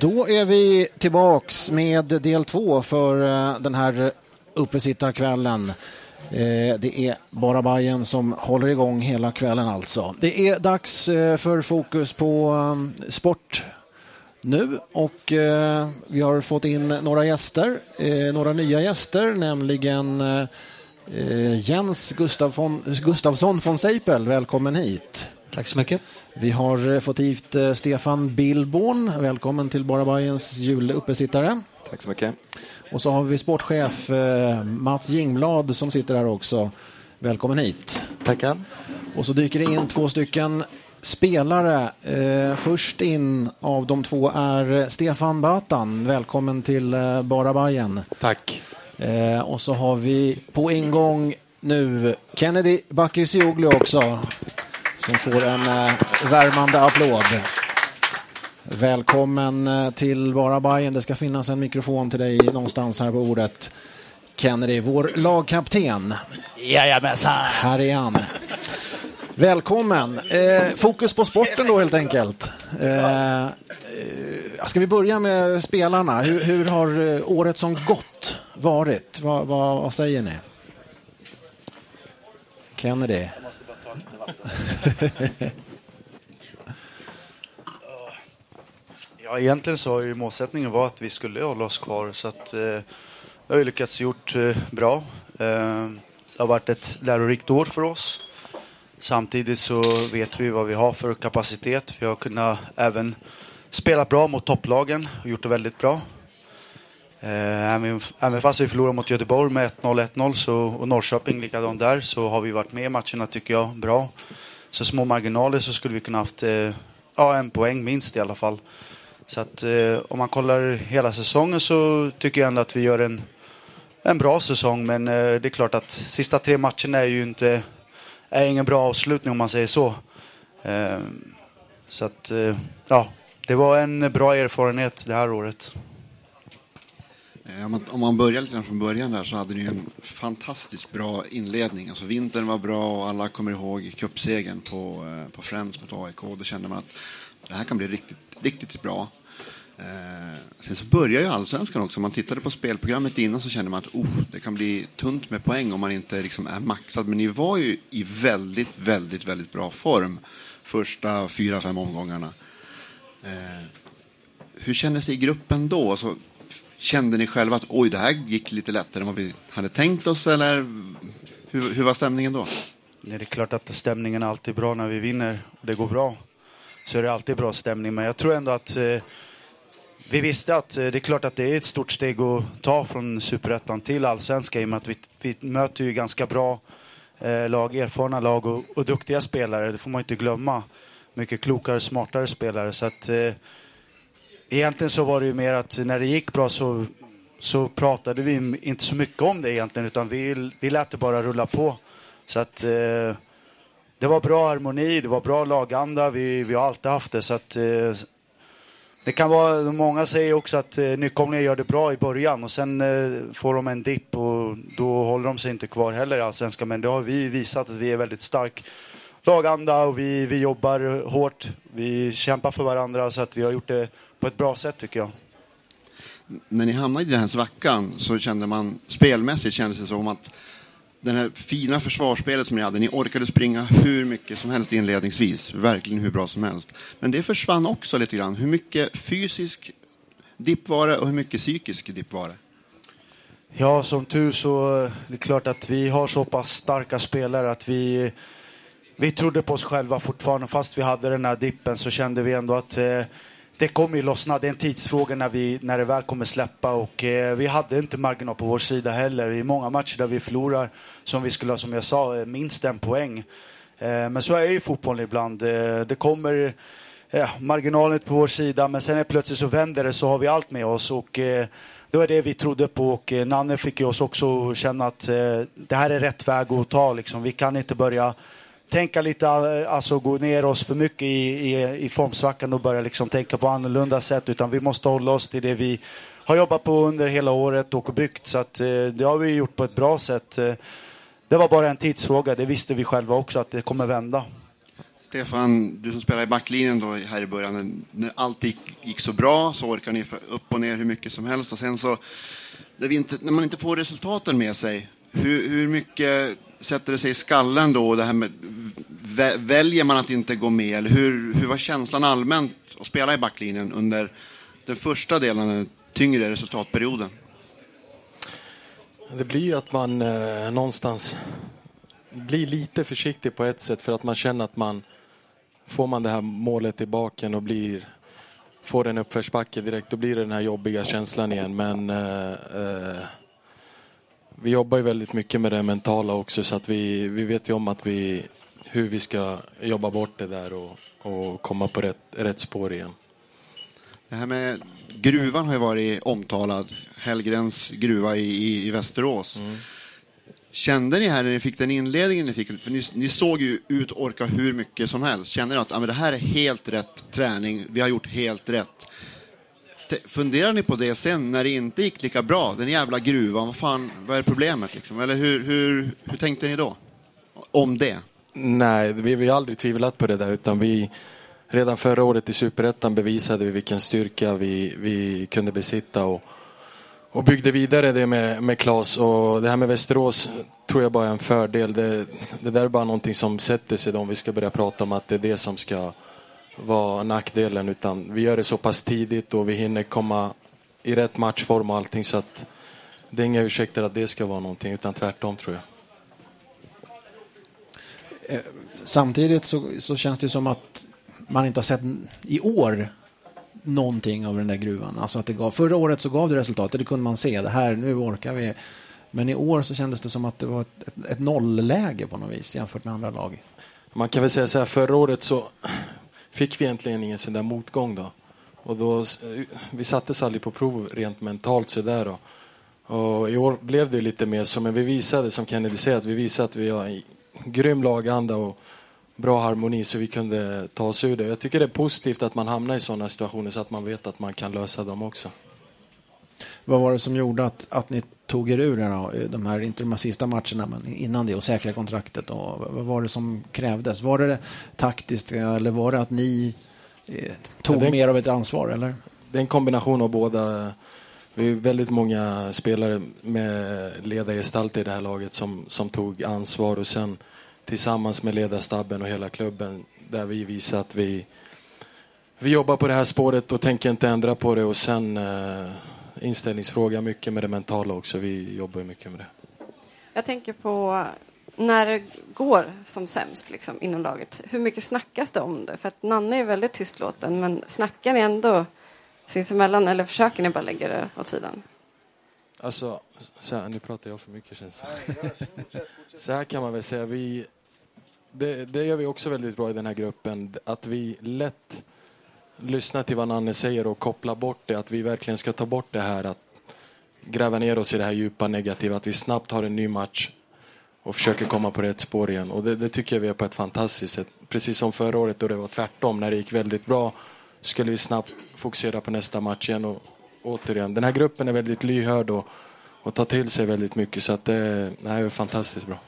Då är vi tillbaks med del två för eh, den här uppesittarkvällen. Eh, det är bara Bayern som håller igång hela kvällen alltså. Det är dags eh, för fokus på sport nu och vi har fått in några gäster, några nya gäster, nämligen Jens Gustafsson, Gustafsson von Seipel. Välkommen hit. Tack så mycket. Vi har eh, fått hit eh, Stefan Billborn. Välkommen till Bara Bajens juluppesittare. Tack så mycket. Och så har vi sportchef eh, Mats Jingblad som sitter här också. Välkommen hit. Tackar. Och så dyker det in två stycken spelare. först in av de två är Stefan Batan. Välkommen till Bara Bajen. Tack. och så har vi på ingång nu Kennedy Bakircioglu också som får en eh, värmande applåd. Välkommen eh, till Bara Bajen. Det ska finnas en mikrofon till dig någonstans här på bordet. Kennedy, vår lagkapten. Jajamensan. Här är han. Välkommen. Eh, fokus på sporten då helt enkelt. Eh, eh ska vi börja med spelarna? Hur, hur har året som gått varit? Va, va, vad säger ni? Kennedy. ja, egentligen så har ju målsättningen var att vi skulle hålla oss kvar så att eh, jag har ju lyckats gjort eh, bra. Eh, det har varit ett lärorikt år för oss. Samtidigt så vet vi vad vi har för kapacitet. Vi har kunnat även spela bra mot topplagen och gjort det väldigt bra. Eh, även, fast vi förlorade mot Göteborg med 1-0, 1-0 och Norrköping likadant där så har vi varit med i matcherna tycker jag bra. Så små marginaler så skulle vi kunna haft eh, ja, en poäng minst i alla fall. Så att eh, om man kollar hela säsongen så tycker jag ändå att vi gör en, en bra säsong. Men eh, det är klart att sista tre matcherna är ju inte är ingen bra avslutning om man säger så. Eh, så att eh, ja, det var en bra erfarenhet det här året. Eh, om man börjar lite från början där så hade ni en fantastiskt bra inledning. Alltså vintern var bra och alla kommer ihåg cupsegern på, eh, på Friends mot AIK. Då kände man att det här kan bli riktigt, riktigt bra. Eh, sen så börjar ju allsvenskan också. Om man tittade på spelprogrammet innan så kände man att oh, det kan bli tunt med poäng om man inte liksom är maxad. Men ni var ju i väldigt, väldigt, väldigt bra form första fyra, fem omgångarna. Hur kändes det i gruppen då? Alltså, Kände ni själva att oj, det här gick lite lättare än vad vi hade tänkt oss? Eller hur, hur var stämningen då? Det är klart att stämningen är alltid bra när vi vinner och det går bra. Så är det alltid bra stämning. Men jag tror ändå att eh, vi visste att eh, det är klart att det är ett stort steg att ta från superettan till Allsvenskan. i och med att vi, vi möter ju ganska bra eh, lag, erfarna lag och, och, duktiga spelare. Det får man inte glömma. Mycket klokare, smartare spelare. Så att, eh, egentligen så var det ju mer att när det gick bra så, så pratade vi inte så mycket om det egentligen, utan vi, vi lät det bara rulla på. Så att eh, det var bra harmoni, det var bra laganda, vi, vi har alltid haft det. Så att, eh, det kan vara, många säger också att eh, nykomlingar gör det bra i början och sen eh, får de en dipp och då håller de sig inte kvar heller i Allsvenskan. Men det har vi visat att vi är väldigt stark laganda och vi, vi jobbar hårt. Vi kämpar för varandra så att vi har gjort det på ett bra sätt tycker jag. När ni hamnade i den här svackan så kände man, spelmässigt kändes det som att det här fina försvarsspelet som ni hade, ni orkade springa hur mycket som helst inledningsvis, verkligen hur bra som helst. Men det försvann också lite grann. Hur mycket fysisk dipp var det och hur mycket psykisk dipp var det? Ja, som tur så är det klart att vi har så pass starka spelare att vi, vi trodde på oss själva fortfarande. Fast vi hade den här dippen så kände vi ändå att eh, det kommer ju lossna. Det är en tidsfråga när, vi, när det väl kommer släppa. Och, eh, vi hade inte marginal på vår sida heller. I många matcher där vi förlorar, som vi skulle ha, som jag sa, eh, minst en poäng. Eh, men så är ju fotbollen ibland. Eh, det kommer eh, marginalen på vår sida, men sen är plötsligt så vänder det så har vi allt med oss. Och, eh, det var det vi trodde på och eh, Nanne fick ju oss också känna att eh, det här är rätt väg att ta. Liksom. Vi kan inte börja tänka lite, eh, alltså gå ner oss för mycket i, i, i formsvackan och börja liksom tänka på annorlunda sätt. Utan vi måste hålla oss till det vi har jobbat på under hela året och byggt. Så att, eh, det har vi gjort på ett bra sätt. Eh, det var bara en tidsfråga. Det visste vi själva också att det kommer vända. Stefan, du som spelar i backlinjen då här i början, när allt gick, gick så bra så orkar ni upp och ner hur mycket som helst och sen så när, inte, när man inte får resultaten med sig, hur, hur mycket sätter det sig i skallen då? Det här med, väljer man att inte gå med? Eller hur, hur var känslan allmänt att spela i backlinjen under den första delen av den tyngre resultatperioden? Det blir ju att man eh, någonstans blir lite försiktig på ett sätt för att man känner att man får man det här målet i baken och blir får en uppförsbacke direkt, då blir det den här jobbiga känslan igen. Men eh, eh, vi jobbar ju väldigt mycket med det mentala också så att vi, vi vet ju om att vi, hur vi ska jobba bort det där och, och komma på rätt, rätt spår igen. Det här med gruvan har ju varit omtalad. Hellgrens gruva i, i, i Västerås. Mm. Kände ni här när ni fick den inledningen ni fick, för ni, ni såg ju ut orka hur mycket som helst. Kände ni att ah, men det här är helt rätt träning, vi har gjort helt rätt? Funderar ni på det sen när det inte gick lika bra? Den jävla gruvan, vad fan, vad är problemet liksom? Eller hur, hur, hur tänkte ni då? Om det? Nej, vi, vi har aldrig tvivlat på det där utan vi redan förra året i Superettan bevisade vi vilken styrka vi, vi kunde besitta och, och byggde vidare det med, med Klas. Och det här med Västerås tror jag bara är en fördel. Det, det där är bara någonting som sätter sig då om vi ska börja prata om att det är det som ska vara nackdelen. Utan vi gör det så pass tidigt och vi hinner komma i rätt matchform och allting så att det är inga ursäkter att det ska vara någonting utan tvärtom tror jag. Eh, samtidigt så, så känns det som att man inte har sett i år någonting av den där gruvan. Alltså att det gav, förra året så gav det resultat, det kunde man se. Det här, nu orkar vi. Men i år så kändes det som att det var ett, ett, ett nollläge på något vis jämfört med andra lag. Man kan väl säga så här, förra året så fick vi egentligen ingen sån där motgång då. Och då, eh, vi sattes aldrig på prov rent mentalt så där då. Och i år blev det lite mer så, men vi visade, som Kennedy säger, att vi visade att vi har en grym laganda och bra harmoni så vi kunde ta oss ur det. Jag tycker det är positivt att man hamnar i sådana situationer så att man vet att man kan lösa dem också. Vad var det som gjorde att, att ni tog er ur det då? De här, inte de här sista matcherna, men innan det och säkra kontraktet. Och vad var det som krävdes? Var det taktiskt eller var det att ni eh, tog ja, mer av ett ansvar? Eller? Det är en kombination av båda. Vi är väldigt många spelare med ledargestalter i det här laget som, som tog ansvar och sen tillsammans med ledarstabben och hela klubben där vi visar att vi, vi jobbar på det här spåret och tänker inte ändra på det och sen eh, inställningsfråga mycket med det mentala också. Vi jobbar mycket med det. Jag tänker på när det går som sämst liksom, inom laget. Hur mycket snackas det om det? För att Nanne är väldigt tystlåten men snackar ni ändå sinsemellan eller försöker ni bara lägga det åt sidan? Alltså, så här, nu pratar jag för mycket känns det Så här kan man väl säga. Vi, det, det gör vi också väldigt bra i den här gruppen. Att vi lätt Lyssna till vad Nanne säger och koppla bort det. Att vi verkligen ska ta bort det här att gräva ner oss i det här djupa negativa. Att vi snabbt har en ny match och försöker komma på rätt spår igen. Och det, det tycker jag vi är på ett fantastiskt sätt. Precis som förra året då det var tvärtom. När det gick väldigt bra skulle vi snabbt fokusera på nästa match igen. Och återigen, den här gruppen är väldigt lyhörd och, och tar till sig väldigt mycket. Så att det, det är fantastiskt bra.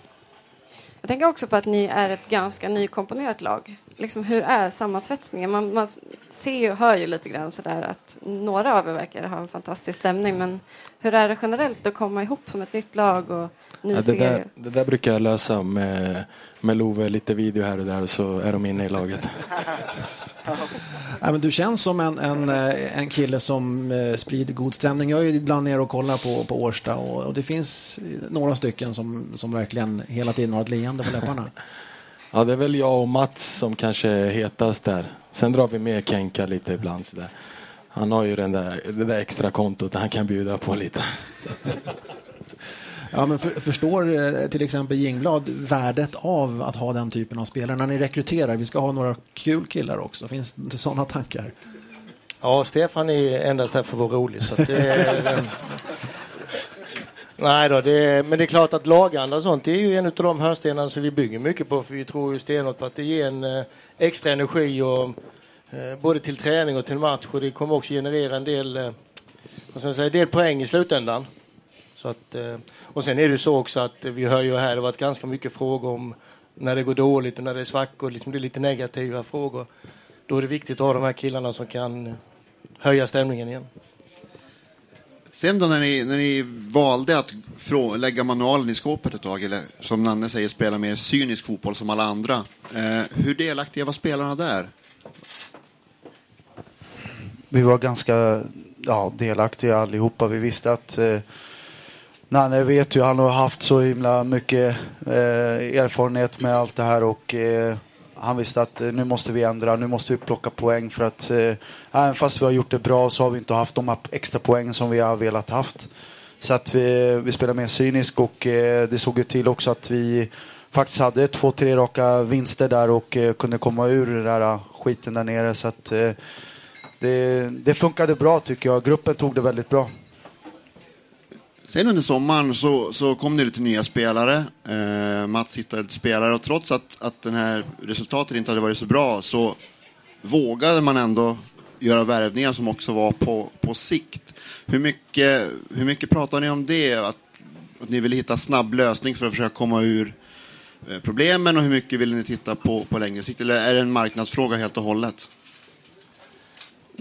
Jag tänker också på att ni är ett ganska nykomponerat lag. Liksom, hur är sammansvetsningen? Man, man ser och hör ju lite grann sådär att några av er verkar ha en fantastisk stämning. Men hur är det generellt att komma ihop som ett nytt lag och ny ja, det, där, det där brukar jag lösa med, med Love, lite video här och där så är de inne i laget. ja, men du känns som en, en, en kille som eh, sprider god stämning. Jag är ibland nere och kollar på, på Årsta och, och det finns några stycken som, som verkligen hela tiden har ett leende på läpparna. Ja, det är väl jag och Mats som kanske är hetast där. Sen drar vi med Kenka lite ibland. Så där. Han har ju den där, det där extra kontot han kan bjuda på lite. Ja, men för, förstår eh, till exempel Jingblad värdet av att ha den typen av spelare när ni rekryterar? Vi ska ha några kul killar också. Finns det sådana tankar? Ja, Stefan är endast här för att vara rolig. Så det, eh, Nej då, det, men det är klart att laganda och sånt det är ju en av de hörnstenarna som vi bygger mycket på för vi tror ju stenhårt på att det ger en eh, extra energi och, både till träning och till match och det kommer också generera en del, vad ska jag säga, en del poäng i slutändan. Så att, eh, och sen är det så också att vi hör ju här, det har varit ganska mycket frågor om när det går dåligt och när det är svackor, liksom det är lite negativa frågor. Då är det viktigt att ha de här killarna som kan höja stämningen igen. Sen då när ni, när ni valde att frå, lägga manualen i skåpet ett tag, eller som Nanne säger, spela mer cynisk fotboll som alla andra. Eh, hur delaktiga var spelarna där? Vi var ganska ja, delaktiga allihopa. Vi visste att eh, Nanne vet ju, han har haft så himla mycket eh, erfarenhet med allt det här och eh, han visste att eh, nu måste vi ändra, nu måste vi plocka poäng för att eh, även fast vi har gjort det bra så har vi inte haft de extra poängen som vi har velat haft. Så att vi, vi spelar mer cynisk och eh, det såg ju till också att vi faktiskt hade två, tre raka vinster där och eh, kunde komma ur den där skiten där nere. Så att eh, det, det funkade bra tycker jag. Gruppen tog det väldigt bra. Sen under sommaren så, så kom det lite nya spelare. Eh, Mats hittade lite spelare och trots att, att den här resultatet inte hade varit så bra så vågade man ändå göra värvningar som också var på, på sikt. Hur mycket, hur mycket pratar ni om det? Att, att ni vill hitta snabb lösning för att försöka komma ur eh, problemen och hur mycket vill ni titta på på längre sikt? Eller är det en marknadsfråga helt och hållet?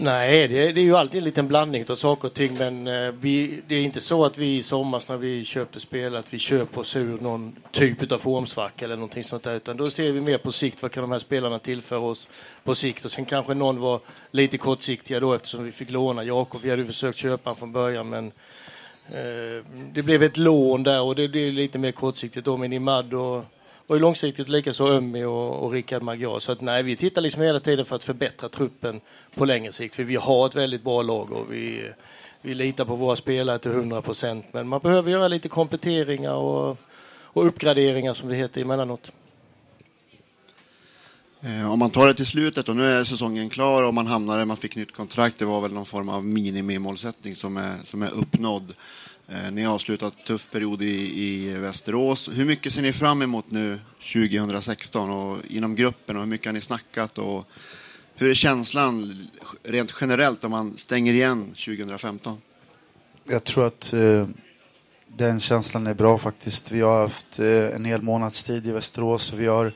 Nej, det, det, är ju alltid en liten blandning av saker och ting. Men eh, vi, det är inte så att vi i somras när vi köpte spel att vi köper oss ur någon typ av formsvacka eller någonting sånt där. Utan då ser vi mer på sikt vad kan de här spelarna tillföra oss på sikt. Och sen kanske någon var lite kortsiktiga då eftersom vi fick låna Jakob. Vi hade ju försökt köpa honom från början men eh, det blev ett lån där och det blev lite mer kortsiktigt då. Men Imad och och långsiktigt likaså Ömmi och, och Rickard Magyar. Så att nej, vi tittar liksom hela tiden för att förbättra truppen på längre sikt. För vi har ett väldigt bra lag och vi, vi litar på våra spelare till 100 procent. Men man behöver göra lite kompletteringar och, och uppgraderingar som det heter emellanåt. Eh, om man tar det till slutet och nu är säsongen klar och man hamnade, man fick nytt kontrakt. Det var väl någon form av minimimålsättning som är, som är uppnådd. Eh, ni har avslutat en tuff period i, i Västerås. Hur mycket ser ni fram emot nu 2016 och inom gruppen och hur mycket har ni snackat och hur är känslan rent generellt om man stänger igen 2015? Jag tror att eh, den känslan är bra faktiskt. Vi har haft eh, en hel månads tid i Västerås vi har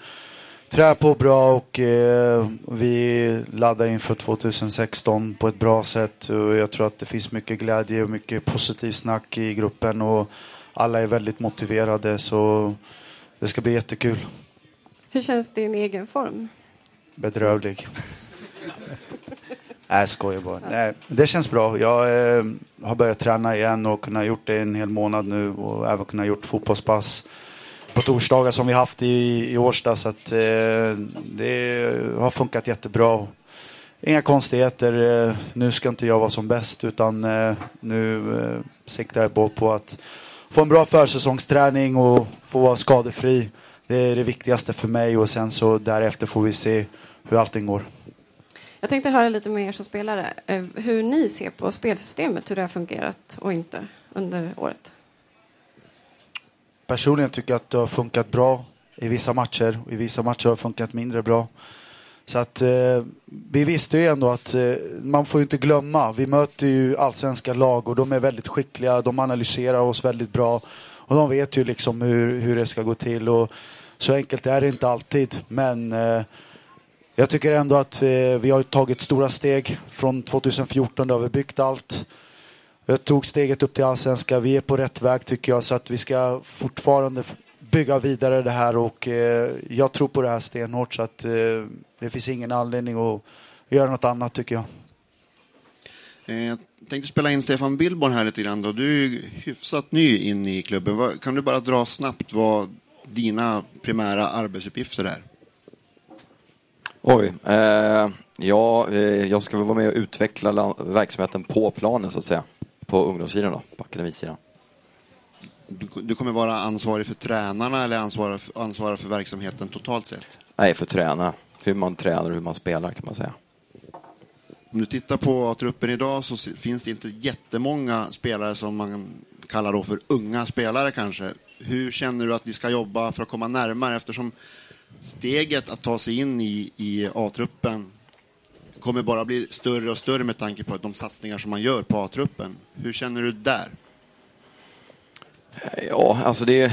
tränar på bra och eh, vi laddar inför 2016 på ett bra sätt. Och jag tror att det finns mycket glädje och mycket positivt snack i gruppen och alla är väldigt motiverade så det ska bli jättekul. Hur känns din egen form? Bedrövlig. Nej, jag skojar bara. Nej, det känns bra. Jag eh, har börjat träna igen och kunnat gjort det en hel månad nu och även kunnat gjort fotbollspass på torsdagar som vi haft i, i Årsta. Så att, eh, det har funkat jättebra. Inga konstigheter. Eh, nu ska inte jag vara som bäst utan eh, nu eh, siktar jag på, på att få en bra försäsongsträning och få vara skadefri. Det är det viktigaste för mig och sen så därefter får vi se hur allting går. Jag tänkte höra lite med er som spelare eh, hur ni ser på spelsystemet, hur det har fungerat och inte under året personligen tycker jag att det har funkat bra i vissa matcher. I vissa matcher har det funkat mindre bra. Så att eh, vi visste ju ändå att eh, man får ju inte glömma. Vi möter ju allsvenska lag och de är väldigt skickliga. De analyserar oss väldigt bra och de vet ju liksom hur, hur det ska gå till. Och så enkelt är det inte alltid. Men eh, jag tycker ändå att eh, vi har tagit stora steg. Från 2014 då har vi byggt allt. Jag tog steget upp till allsvenska. Vi är på rätt väg tycker jag så att vi ska fortfarande bygga vidare det här och eh, jag tror på det här stenhårt så att eh, det finns ingen anledning att göra något annat tycker jag. Eh, jag tänkte spela in Stefan Billborn här lite grann. Då. Du är hyfsat ny in i klubben. Kan du bara dra snabbt vad dina primära arbetsuppgifter är? Oj. Eh, ja, eh, jag ska väl vara med och utveckla verksamheten på planen så att säga på ungdomssidan då, på akademisidan. Du, du, kommer vara ansvarig för tränarna eller ansvara för, ansvara för verksamheten totalt sett? Nej, för tränarna. Hur man tränar och hur man spelar kan man säga. Om du tittar på truppen idag så finns det inte jättemånga spelare som man kallar då för unga spelare kanske. Hur känner du att ni ska jobba för att komma närmare eftersom steget att ta sig in i, i A-truppen kommer bara bli större och större med tanke på de satsningar som man gör på A-truppen. Hur känner du där? Eh, ja, alltså det...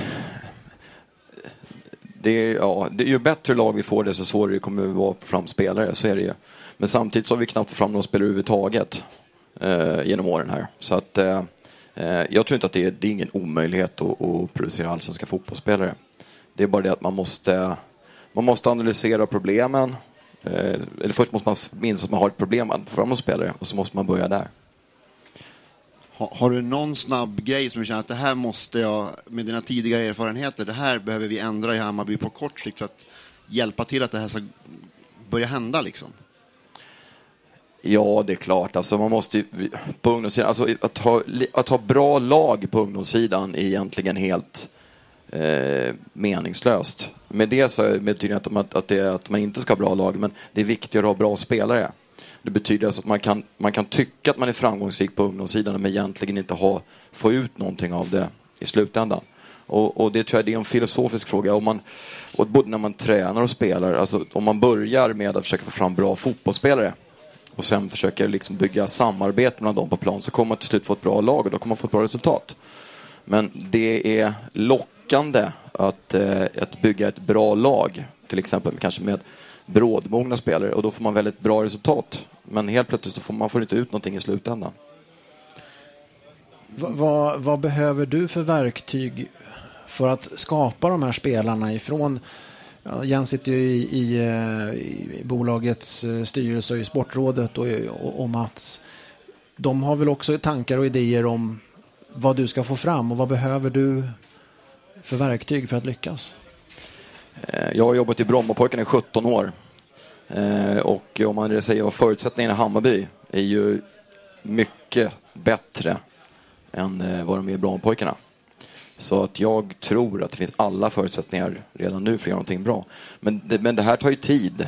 det ja, det, ju bättre lag vi får desto svårare det kommer det vara att få fram spelare, så är det ju. Men samtidigt så har vi knappt fått fram några spelare överhuvudtaget eh, genom åren här. Så att eh, eh jag tror inte att det är, det är ingen omöjlighet att, att producera allsvenska fotbollsspelare. Det är bara det att man måste, man måste analysera problemen. Eh, eller först måste man minnas att man har ett problem att få fram spelare och så måste man börja där. Har, har, du någon snabb grej som du känner att det här måste jag, med dina tidigare erfarenheter, det här behöver vi ändra i Hammarby på kort sikt för att hjälpa till att det här ska börja hända liksom? Ja, det är klart. Alltså, man måste på ungdomssidan, alltså, att, ha, att ha bra lag på ungdomssidan är egentligen helt eh, meningslöst. Med det så betyder det inte att, det, att man inte ska ha bra lag, men det är viktigare att ha bra spelare. Det betyder alltså att man kan, man kan tycka att man är framgångsrik på ungdomssidan men egentligen inte ha, få ut någonting av det i slutändan. Och, och, det tror jag det är en filosofisk fråga. Om man, och både när man tränar och spelar, alltså om man börjar med att försöka få fram bra fotbollsspelare och sen försöker liksom bygga samarbete mellan dem på plan så kommer man till slut få ett bra lag och då kommer man få ett bra resultat. Men det är lockande att, eh, att bygga ett bra lag, till exempel kanske med brådmogna spelare och då får man väldigt bra resultat. Men helt plötsligt så får man får inte ut någonting i slutändan. Vad, va, vad behöver du för verktyg för att skapa de här spelarna ifrån Ja, Jens sitter ju i, i, eh, i, bolagets eh, styrelse och i sportrådet och, och, och, Mats. De har väl också tankar och idéer om vad du ska få fram och vad behöver du för verktyg för att lyckas? Eh, jag har jobbat i Brommapojkarna i 17 år. Eh, och om man säger vad förutsättningarna i Hammarby är ju mycket bättre än eh, vad de är i Brommapojkarna. Så att jag tror att det finns alla förutsättningar redan nu för att göra någonting bra. Men det, men det här tar ju tid.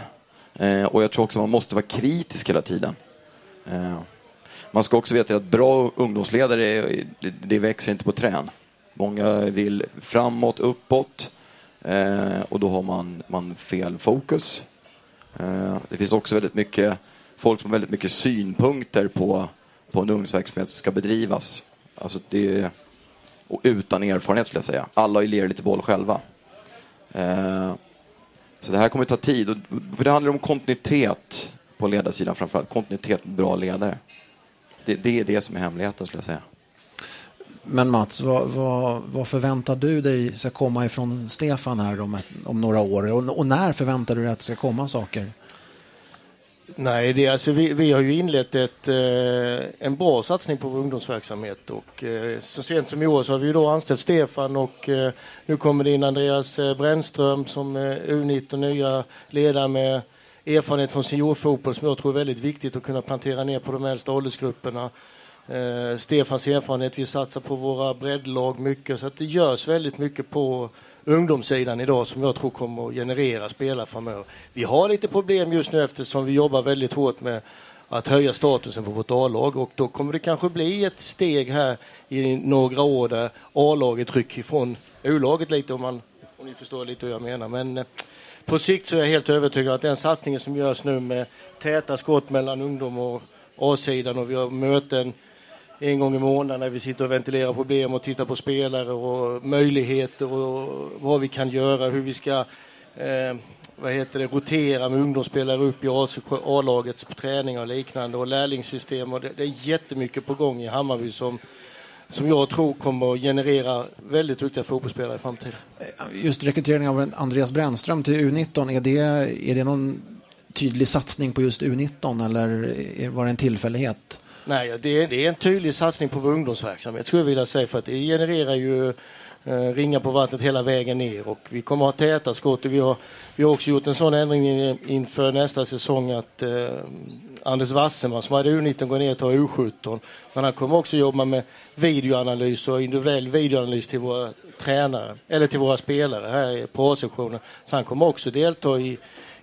Eh, och jag tror också att man måste vara kritisk hela tiden. Eh, man ska också veta att bra ungdomsledare, det växer inte på trän. Många vill framåt, uppåt. Eh, och då har man, man fel fokus. Eh, det finns också väldigt mycket folk som har väldigt mycket synpunkter på, på en ungdomsverksamhet ska bedrivas. Alltså det och utan erfarenhet skulle jag säga. Alla har ju lite boll själva. Eh, så det här kommer ta tid. För det handlar om kontinuitet på ledarsidan framförallt. Kontinuitet med bra ledare. Det, det, är det som är hemligheten skulle jag säga. Men Mats, vad, vad, vad, förväntar du dig ska komma ifrån Stefan här om, om några år? Och, och när förväntar du dig att det ska komma saker? Nej, det, alltså, vi, vi har ju inlett ett, eh, en bra satsning på vår ungdomsverksamhet och eh, så sent som i år så har vi då anställt Stefan och eh, nu kommer det in Andreas eh, Brännström som eh, U19 nya ledare med erfarenhet från seniorfotboll som jag tror är väldigt viktigt att kunna plantera ner på de äldsta åldersgrupperna. Eh, Stefans erfarenhet, vi satsar på våra breddlag mycket så att det görs väldigt mycket på ungdomssidan idag som jag tror kommer att generera spelare framöver. Vi har lite problem just nu eftersom vi jobbar väldigt hårt med att höja statusen på vårt A-lag och då kommer det kanske bli ett steg här i några år där A-laget rycker ifrån U-laget lite om, man, om ni förstår lite hur jag menar. Men eh, på sikt så är jag helt övertygad om att den satsningen som görs nu med täta skott mellan ungdom och A-sidan och vi har möten en gång i månaden när vi sitter och ventilerar problem och tittar på spelare och möjligheter och vad vi kan göra, hur vi ska eh, vad heter det, rotera med ungdomsspelare upp i A-lagets träning och liknande och lärlingssystem. Och det, det, är jättemycket på gång i Hammarby som, som jag tror kommer att generera väldigt duktiga fotbollsspelare i framtiden. Just rekryteringen av Andreas Brännström till U19, är det, är det någon tydlig satsning på just U19 eller var det en tillfällighet? Nej, det är, det är en tydlig satsning på vår ungdomsverksamhet skulle jag vilja säga för att det genererar ju eh, ringar på vattnet hela vägen ner och vi kommer att ha täta skott. Vi har, vi har också gjort en sån ändring inför nästa säsong att eh, Anders Wasserman som hade U19 går ner till U17. Men han kommer också jobba med videoanalys och individuell videoanalys till våra tränare eller till våra spelare här på A-sektionen. Så han kommer också delta i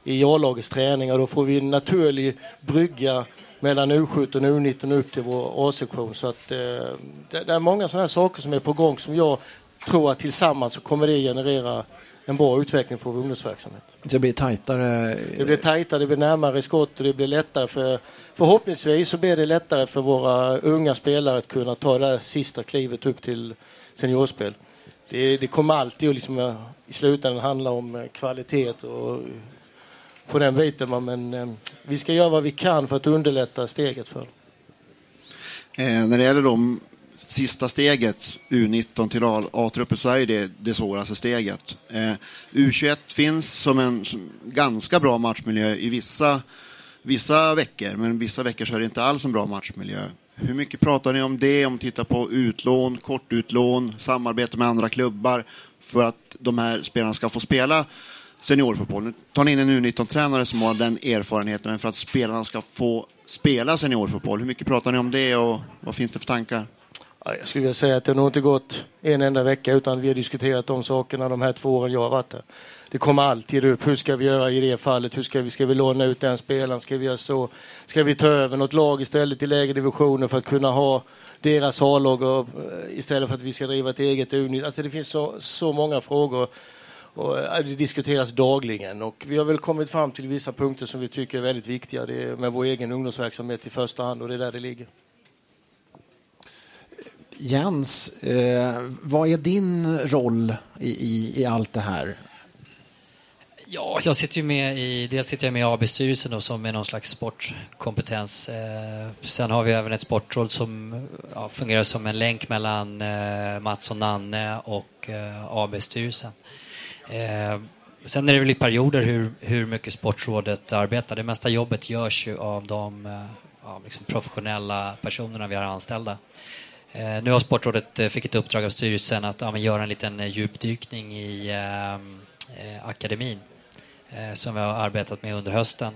i A-lagets träningar. Då får vi en naturlig brygga mellan U17 och U19 upp till vår A-sektion. Så att, eh, det, det, är många sådana saker som är på gång som jag tror att tillsammans så kommer det generera en bra utveckling för vår ungdomsverksamhet. Det blir tajtare? Det blir tajtare, det blir närmare skott och det blir lättare för förhoppningsvis så blir det lättare för våra unga spelare att kunna ta det sista klivet upp till seniorspel. det, det kommer alltid att liksom, eh, i slutändan handla om eh, kvalitet och på den biten. Men eh, vi ska göra vad vi kan för att underlätta steget för. Eh, när det gäller de sista steget, U19 till A-truppen, så är det det svåraste steget. Eh, U21 finns som en som ganska bra matchmiljö i vissa, vissa veckor, men vissa veckor så är det inte alls en bra matchmiljö. Hur mycket pratar ni om det, om tittar på utlån, kortutlån, samarbete med andra klubbar för att de här spelarna ska få spela seniorfotboll? Nu tar ni in en U19-tränare som har den erfarenheten, men för att spelarna ska få spela seniorfotboll, hur mycket pratar ni om det och vad finns det för tankar? Jag skulle vilja säga att det har nog inte gått en enda vecka utan vi har diskuterat de sakerna de här två åren jag har varit där. Det kommer alltid upp. Hur ska vi göra i det fallet? Hur ska vi, ska vi låna ut den spelaren? Ska vi göra så? Ska vi ta över något lag istället i lägre divisioner för att kunna ha deras A-lag eh, istället för att vi ska driva ett eget unit? Alltså det finns så, så många frågor och eh, det diskuteras dagligen och vi har väl kommit fram till vissa punkter som vi tycker är väldigt viktiga. Det är med vår egen ungdomsverksamhet i första hand och det är där det ligger. Jens, eh, vad är din roll i, i, i allt det här? Ja, jag sitter ju med i, dels sitter jag med i AB-styrelsen som är någon slags sportkompetens. Eh, sen har vi även ett sportråd som ja, fungerar som en länk mellan eh, Mats och Nanne och eh, AB-styrelsen. Eh, sen är det väl i perioder hur, hur mycket sportrådet arbetar. Det mesta jobbet görs ju av de eh, ja, liksom professionella personerna vi har anställda. Eh, nu har Sportrådet eh, fick ett uppdrag av styrelsen att ja, men göra en liten eh, djupdykning i eh, eh, akademin eh, som vi har arbetat med under hösten.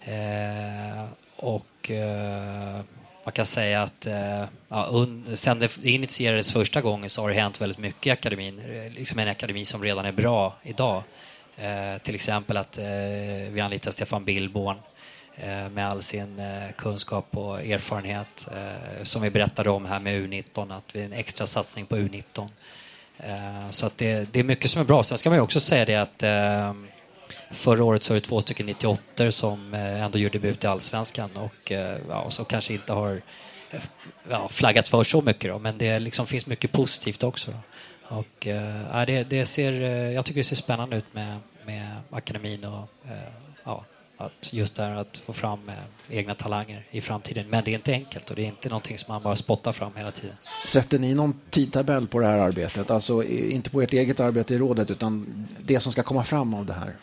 Eh, och eh, man kan säga att eh, ja, un, sen det initierades första gången så har det hänt väldigt mycket i akademin. Liksom en akademi som redan är bra idag. Eh, till exempel att eh, vi anlitar Stefan Billborn eh, med all sin eh, kunskap och erfarenhet eh, som vi berättade om här med U19, att vi är en extra satsning på U19. Eh, Så att det, det är mycket som är bra. Sen ska man ju också säga det att eh, förra året så var det två stycken 98 som eh, ändå gjorde debut i Allsvenskan och eh, ja, som kanske inte har eh, ja, flaggat för så mycket då, men det liksom finns mycket positivt också. Då. Och, ja, det, det ser, jag tycker det ser spännande ut med, med akademin och ja, att just det här att få fram egna talanger i framtiden. Men det är inte enkelt och det är inte någonting som man bara spottar fram hela tiden. Sätter ni någon tidtabell på det här arbetet? Alltså inte på ert eget arbete i rådet utan det som ska komma fram av det här?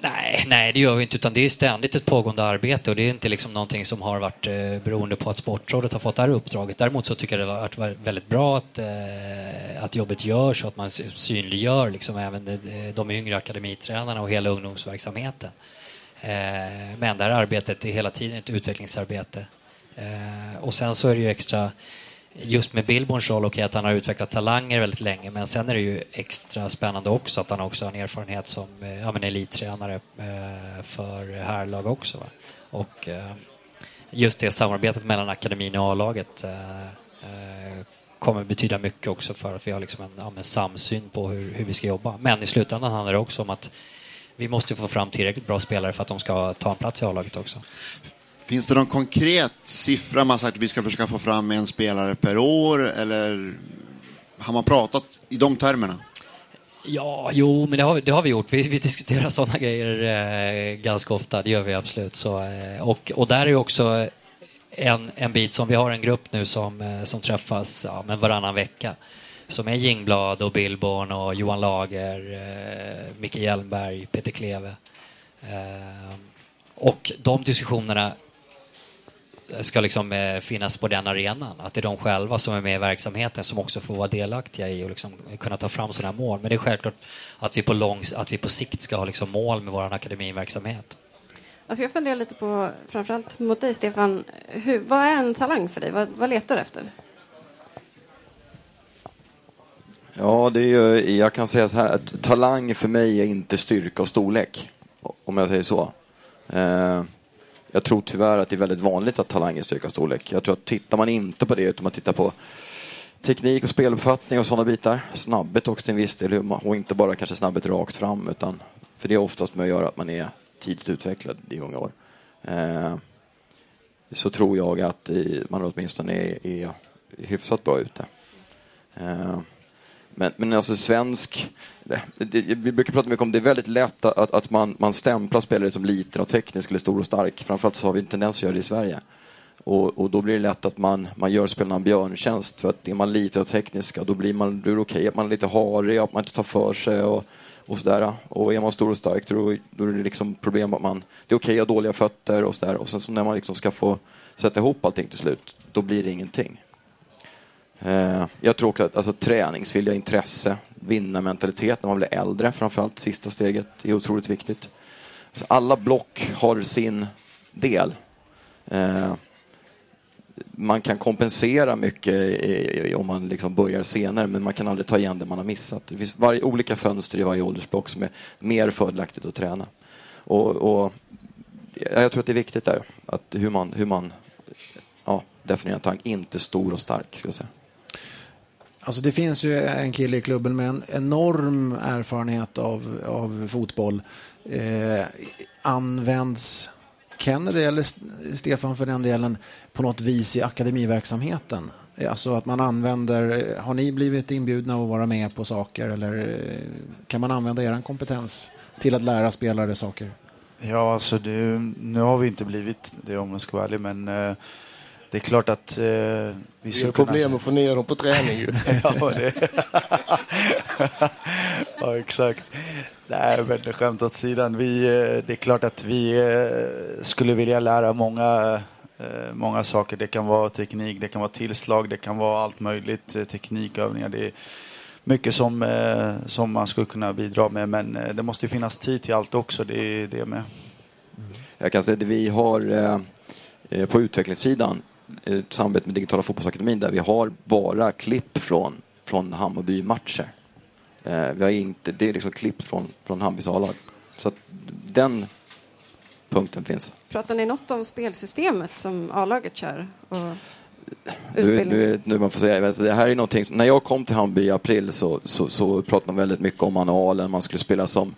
Nej, nej, det gör vi inte, utan det är ständigt ett pågående arbete och det är inte liksom någonting som har varit eh, beroende på att Sportrådet har fått det här uppdraget. Däremot så tycker jag det har varit väldigt bra att, eh, att jobbet görs och att man synliggör liksom även de, eh, de yngre akademitränarna och hela ungdomsverksamheten. Eh, men det här arbetet är hela tiden ett utvecklingsarbete. Eh, och sen så är det ju extra just med Billborns roll, okej att han har utvecklat talanger väldigt länge, men sen är det ju extra spännande också att han också har en erfarenhet som eh, ja, men elittränare eh, för herrlag också. Va? Och eh, just det samarbetet mellan akademin och A-laget kommer betyda mycket också för att vi har liksom en, ja, men samsyn på hur, hur vi ska jobba. Men i slutändan handlar det också om att vi måste få fram tillräckligt bra spelare för att de ska ta en plats i A-laget också. Finns det någon konkret siffra man sagt att vi ska försöka få fram en spelare per år eller har man pratat i de termerna? Ja, jo, men det har, vi- det har vi gjort. Vi, vi diskuterar sådana grejer eh, ganska ofta, det gör vi absolut. Så, eh, och, och där är ju också en, en bit som vi har en grupp nu som, eh, som träffas ja, men varannan vecka. Som är Jingblad och Billborn och Johan Lager, eh, Micke Hjelmberg, Peter Kleve. Eh, och de diskussionerna ska liksom eh, finnas på den arenan. Att det är de själva som är med i verksamheten som också får vara delaktiga i och liksom kunna ta fram sådana här mål. Men det är självklart att vi på, lång, att vi på sikt ska ha liksom mål med vår akademiverksamhet. Alltså jag funderar lite på, framförallt mot dig Stefan, hur, vad är en talang för dig? Vad, vad letar du efter? Ja, det är ju, jag kan säga så här, att talang för mig är inte styrka och storlek. Om jag säger så. Eh, jag tror tyvärr att det är väldigt vanligt att talang är styrka och storlek. Jag tror att tittar man inte på det utan man tittar på teknik och speluppfattning och sådana bitar. Snabbhet också till en viss del och inte bara kanske snabbhet rakt fram utan för det är oftast med att göra att man är tidigt utvecklad i unga år. Eh, så tror jag att i, man åtminstone är, är hyfsat bra ute. Eh, men, men alltså svensk, det, det, vi brukar prata mycket om det är väldigt lätt att, att man, man stämplar spelare som liten och teknisk eller stor och stark. Framförallt så har vi en tendens att göra det i Sverige. Och, och, då blir det lätt att man, man gör spelarna en björntjänst. För att är man liten och teknisk, då blir man, då är det okej att man är lite harig, att man inte tar för sig och, och sådär. Och är man stor och stark, då, då är det liksom problem att man, det är okej att ha dåliga fötter och sådär. Och sen så när man liksom ska få sätta ihop allting till slut, då blir det ingenting. Eh, jag tror också att alltså, träningsvilja, intresse, vinnarmentalitet när man blir äldre, framförallt sista steget, är otroligt viktigt. Alla block har sin del. Eh, man kan kompensera mycket om man liksom börjar senare, men man kan aldrig ta igen det man har missat. Det finns varje, olika fönster i varje åldersblock som är mer fördelaktigt att träna. Och, och jag tror att det är viktigt där, att hur man, hur man ja, definierar en tank. Inte stor och stark, ska jag säga. Alltså det finns ju en kille i klubben med en enorm erfarenhet av, av fotboll. Eh, används Kennedy eller Stefan för den delen på något vis i akademiverksamheten? Eh, alltså att man använder, eh, har ni blivit inbjudna att vara med på saker eller eh, kan man använda er kompetens till att lära spelare saker? Ja, alltså det, nu har vi inte blivit det om jag ska vara ärlig, men eh, det är klart att eh, vi Det är problem att få ner dem på träning ju. ja, det... ja, exakt. Nej, men skämt åt sidan. Vi, eh, det är klart att vi eh, skulle vilja lära många, eh, många saker. Det kan vara teknik, det kan vara tillslag, det kan vara allt möjligt. Teknikövningar. Det är mycket som, som man skulle kunna bidra med. Men det måste finnas tid till allt också. Det är det med. Jag kan säga att vi har på utvecklingssidan ett samarbete med Digitala fotbollsakademin där vi har bara klipp från, från Hammarby-matcher. Eh, vi har inte, det är liksom klipp från, från Hammarbys A-lag. Så den punkten finns. Pratar ni något om spelsystemet som A-laget kör? Och nu, nu, nu man får säga, alltså det här är någonting, när jag kom till Hammarby i april så, så, så pratade man väldigt mycket om manualen, man skulle spela som,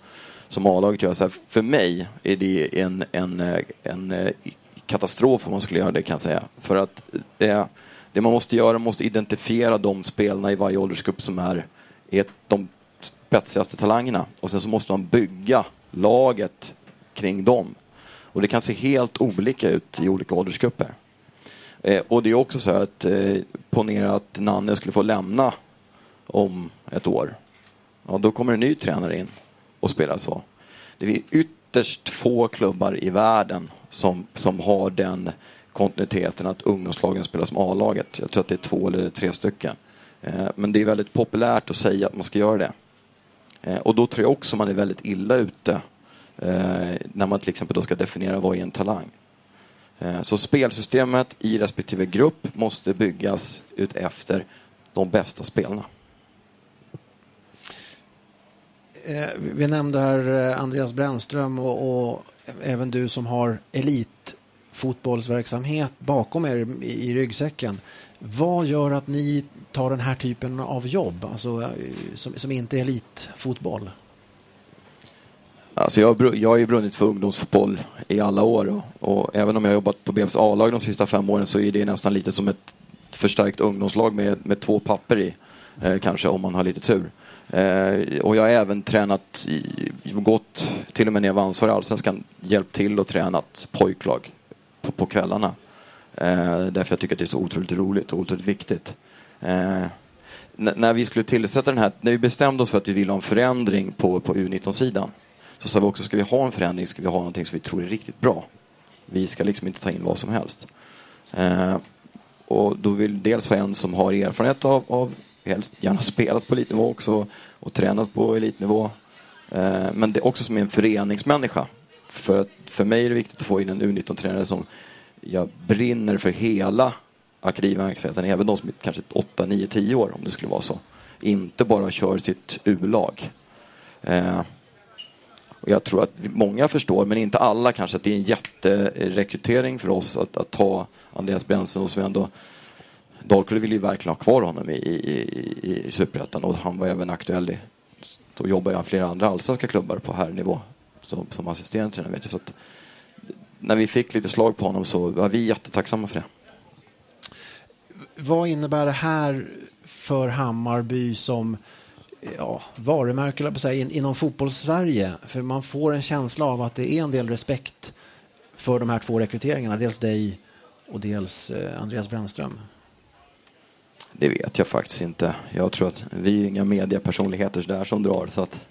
som A-laget gör. Så här, för mig är det en, en, en, en katastrof om man skulle göra det kan jag säga. För att det, det man måste göra, man måste identifiera de spelarna i varje åldersgrupp som är, är de spetsigaste talangerna. Och sen så måste man bygga laget kring dem. Och det kan se helt olika ut i olika åldersgrupper. Eh, och det är också så att eh, ponera att Nanne skulle få lämna om ett år. Ja, då kommer en ny tränare in och spelar så. Det är ytterst få klubbar i världen som, som har den kontinuiteten att ungdomslagen spelar som A-laget. Jag tror att det är två eller tre stycken. Eh, men det är väldigt populärt att säga att man ska göra det. Eh, och då tror jag också man är väldigt illa ute eh, när man till exempel då ska definiera vad är en talang. Så spelsystemet i respektive grupp måste byggas ut efter de bästa spelarna. Eh, vi nämnde här eh, Andreas Brännström och, och även du som har elitfotbollsverksamhet bakom er i ryggsäcken. Vad gör att ni tar den här typen av jobb, alltså, eh, som, som inte är elitfotboll? Alltså jag, jag har ju brunnit för ungdomsfotboll i alla år och, och även om jag har jobbat på BFs A-lag de sista fem åren så är det nästan lite som ett förstärkt ungdomslag med, med två papper i, eh, kanske om man har lite tur. Eh, och jag har även tränat, i, gått till och med när jag var ansvarig i Allsvenskan, hjälpt till och tränat pojklag på, på kvällarna. Eh, därför jag tycker att det är så otroligt roligt och otroligt viktigt. Eh, när vi skulle tillsätta den här, när vi bestämde oss för att vi ville ha en förändring på, på U19-sidan så sa vi också, ska vi ha en förändring ska vi ha någonting som vi tror är riktigt bra. Vi ska liksom inte ta in vad som helst. Eh, och då vill vi dels ha en som har erfarenhet av, av helst gärna spelat på elitnivå också och tränat på elitnivå. Eh, men det är också som en föreningsmänniska. För, att, för mig är det viktigt att få in en U19-tränare som jag brinner för hela akademiverksamheten, även de som är kanske 8, 9, 10 år om det skulle vara så. Inte bara kör sitt U-lag. Eh, och jag tror att många förstår, men inte alla kanske, att det är en jätterekrytering för oss att, att ta Andreas Brännström som ändå Dalkurd ville ju verkligen ha kvar honom i, i, i, i Superettan och han var även aktuell i, då jobbar jag flera andra allsvenska klubbar på herrnivå som, som assisterande tränare. Vet. Så att, när vi fick lite slag på honom så var vi jättetacksamma för det. Vad innebär det här för Hammarby som ja, varumärke på sig, in, inom fotbollssverige. För man får en känsla av att det är en del respekt för de här två rekryteringarna. Dels dig och dels eh, Andreas Brännström. Det vet jag faktiskt inte. Jag tror att vi är inga mediapersonligheter där som drar. Så att,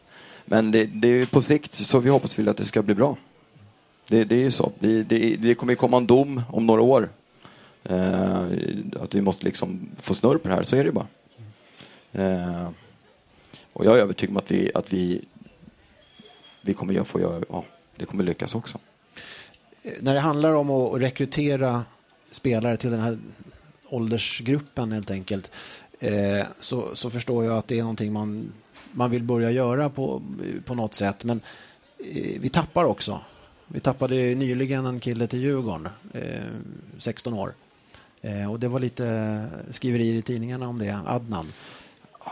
men det, det är på sikt så vi hoppas väl att det ska bli bra. Det, det är ju så. Vi, det, det kommer ju komma en dom om några år. Eh, att vi måste liksom få snurr på det här, så är det bara. Eh, och jag är övertygad om att vi, att vi, vi kommer få göra, ja, det kommer lyckas också. När det handlar om att rekrytera spelare till den här åldersgruppen helt enkelt eh, så, så förstår jag att det är någonting man, man vill börja göra på, på något sätt. Men eh, vi tappar också. Vi tappade nyligen en kille till Djurgården, eh, 16 år. Eh, och det var lite skriverier i tidningarna om det, Adnan.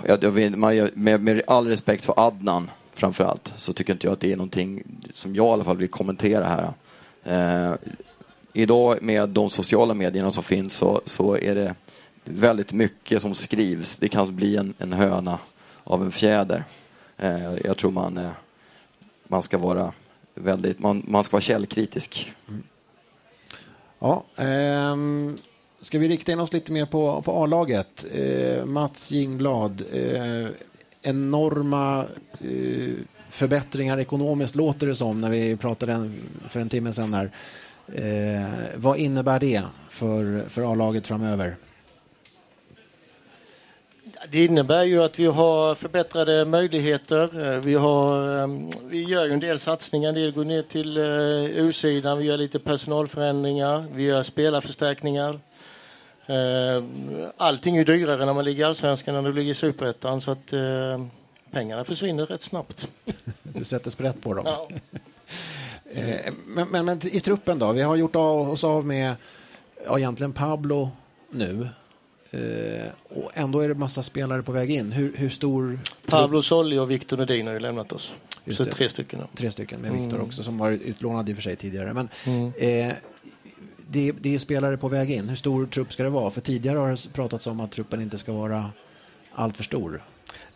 Jag, jag vill, man, med, med all respekt för Adnan framför allt så tycker inte jag att det är någonting som jag i alla fall vill kommentera här. Eh, idag med de sociala medierna som finns så, så är det väldigt mycket som skrivs. Det kan bli en, en höna av en fjäder. Eh, jag tror man, eh, man ska vara väldigt, man, man ska vara källkritisk. Mm. Ja, ehm, ska vi rikta in oss lite mer på, på A-laget? Eh, Mats Jingblad, eh, enorma eh, förbättringar ekonomiskt låter det som när vi pratade en, för en timme sedan här. Eh, vad innebär det för, för A-laget framöver? Det innebär ju att vi har förbättrade möjligheter. Eh, vi, har, eh, vi gör en del satsningar. En del går ner till eh, U-sidan. Vi gör lite personalförändringar. Vi gör spelarförstärkningar. Allting är dyrare när man ligger i allsvenskan än när du ligger i superettan. Så att pengarna försvinner rätt snabbt. Du sätter sprätt på dem. Ja. men, men, men, i truppen då? Vi har gjort av oss av med ja, egentligen Pablo nu. Eh, och ändå är det massa spelare på väg in. Hur, hur stor... Pablo Solli och Victor Nordin har ju lämnat oss. Just Så tre stycken. Tre stycken med Victor mm. också som var utlånad i och för sig tidigare. Men, mm. eh, det, det, är spelare på väg in. Hur stor trupp ska det vara? För tidigare har det pratats om att truppen inte ska vara allt för stor.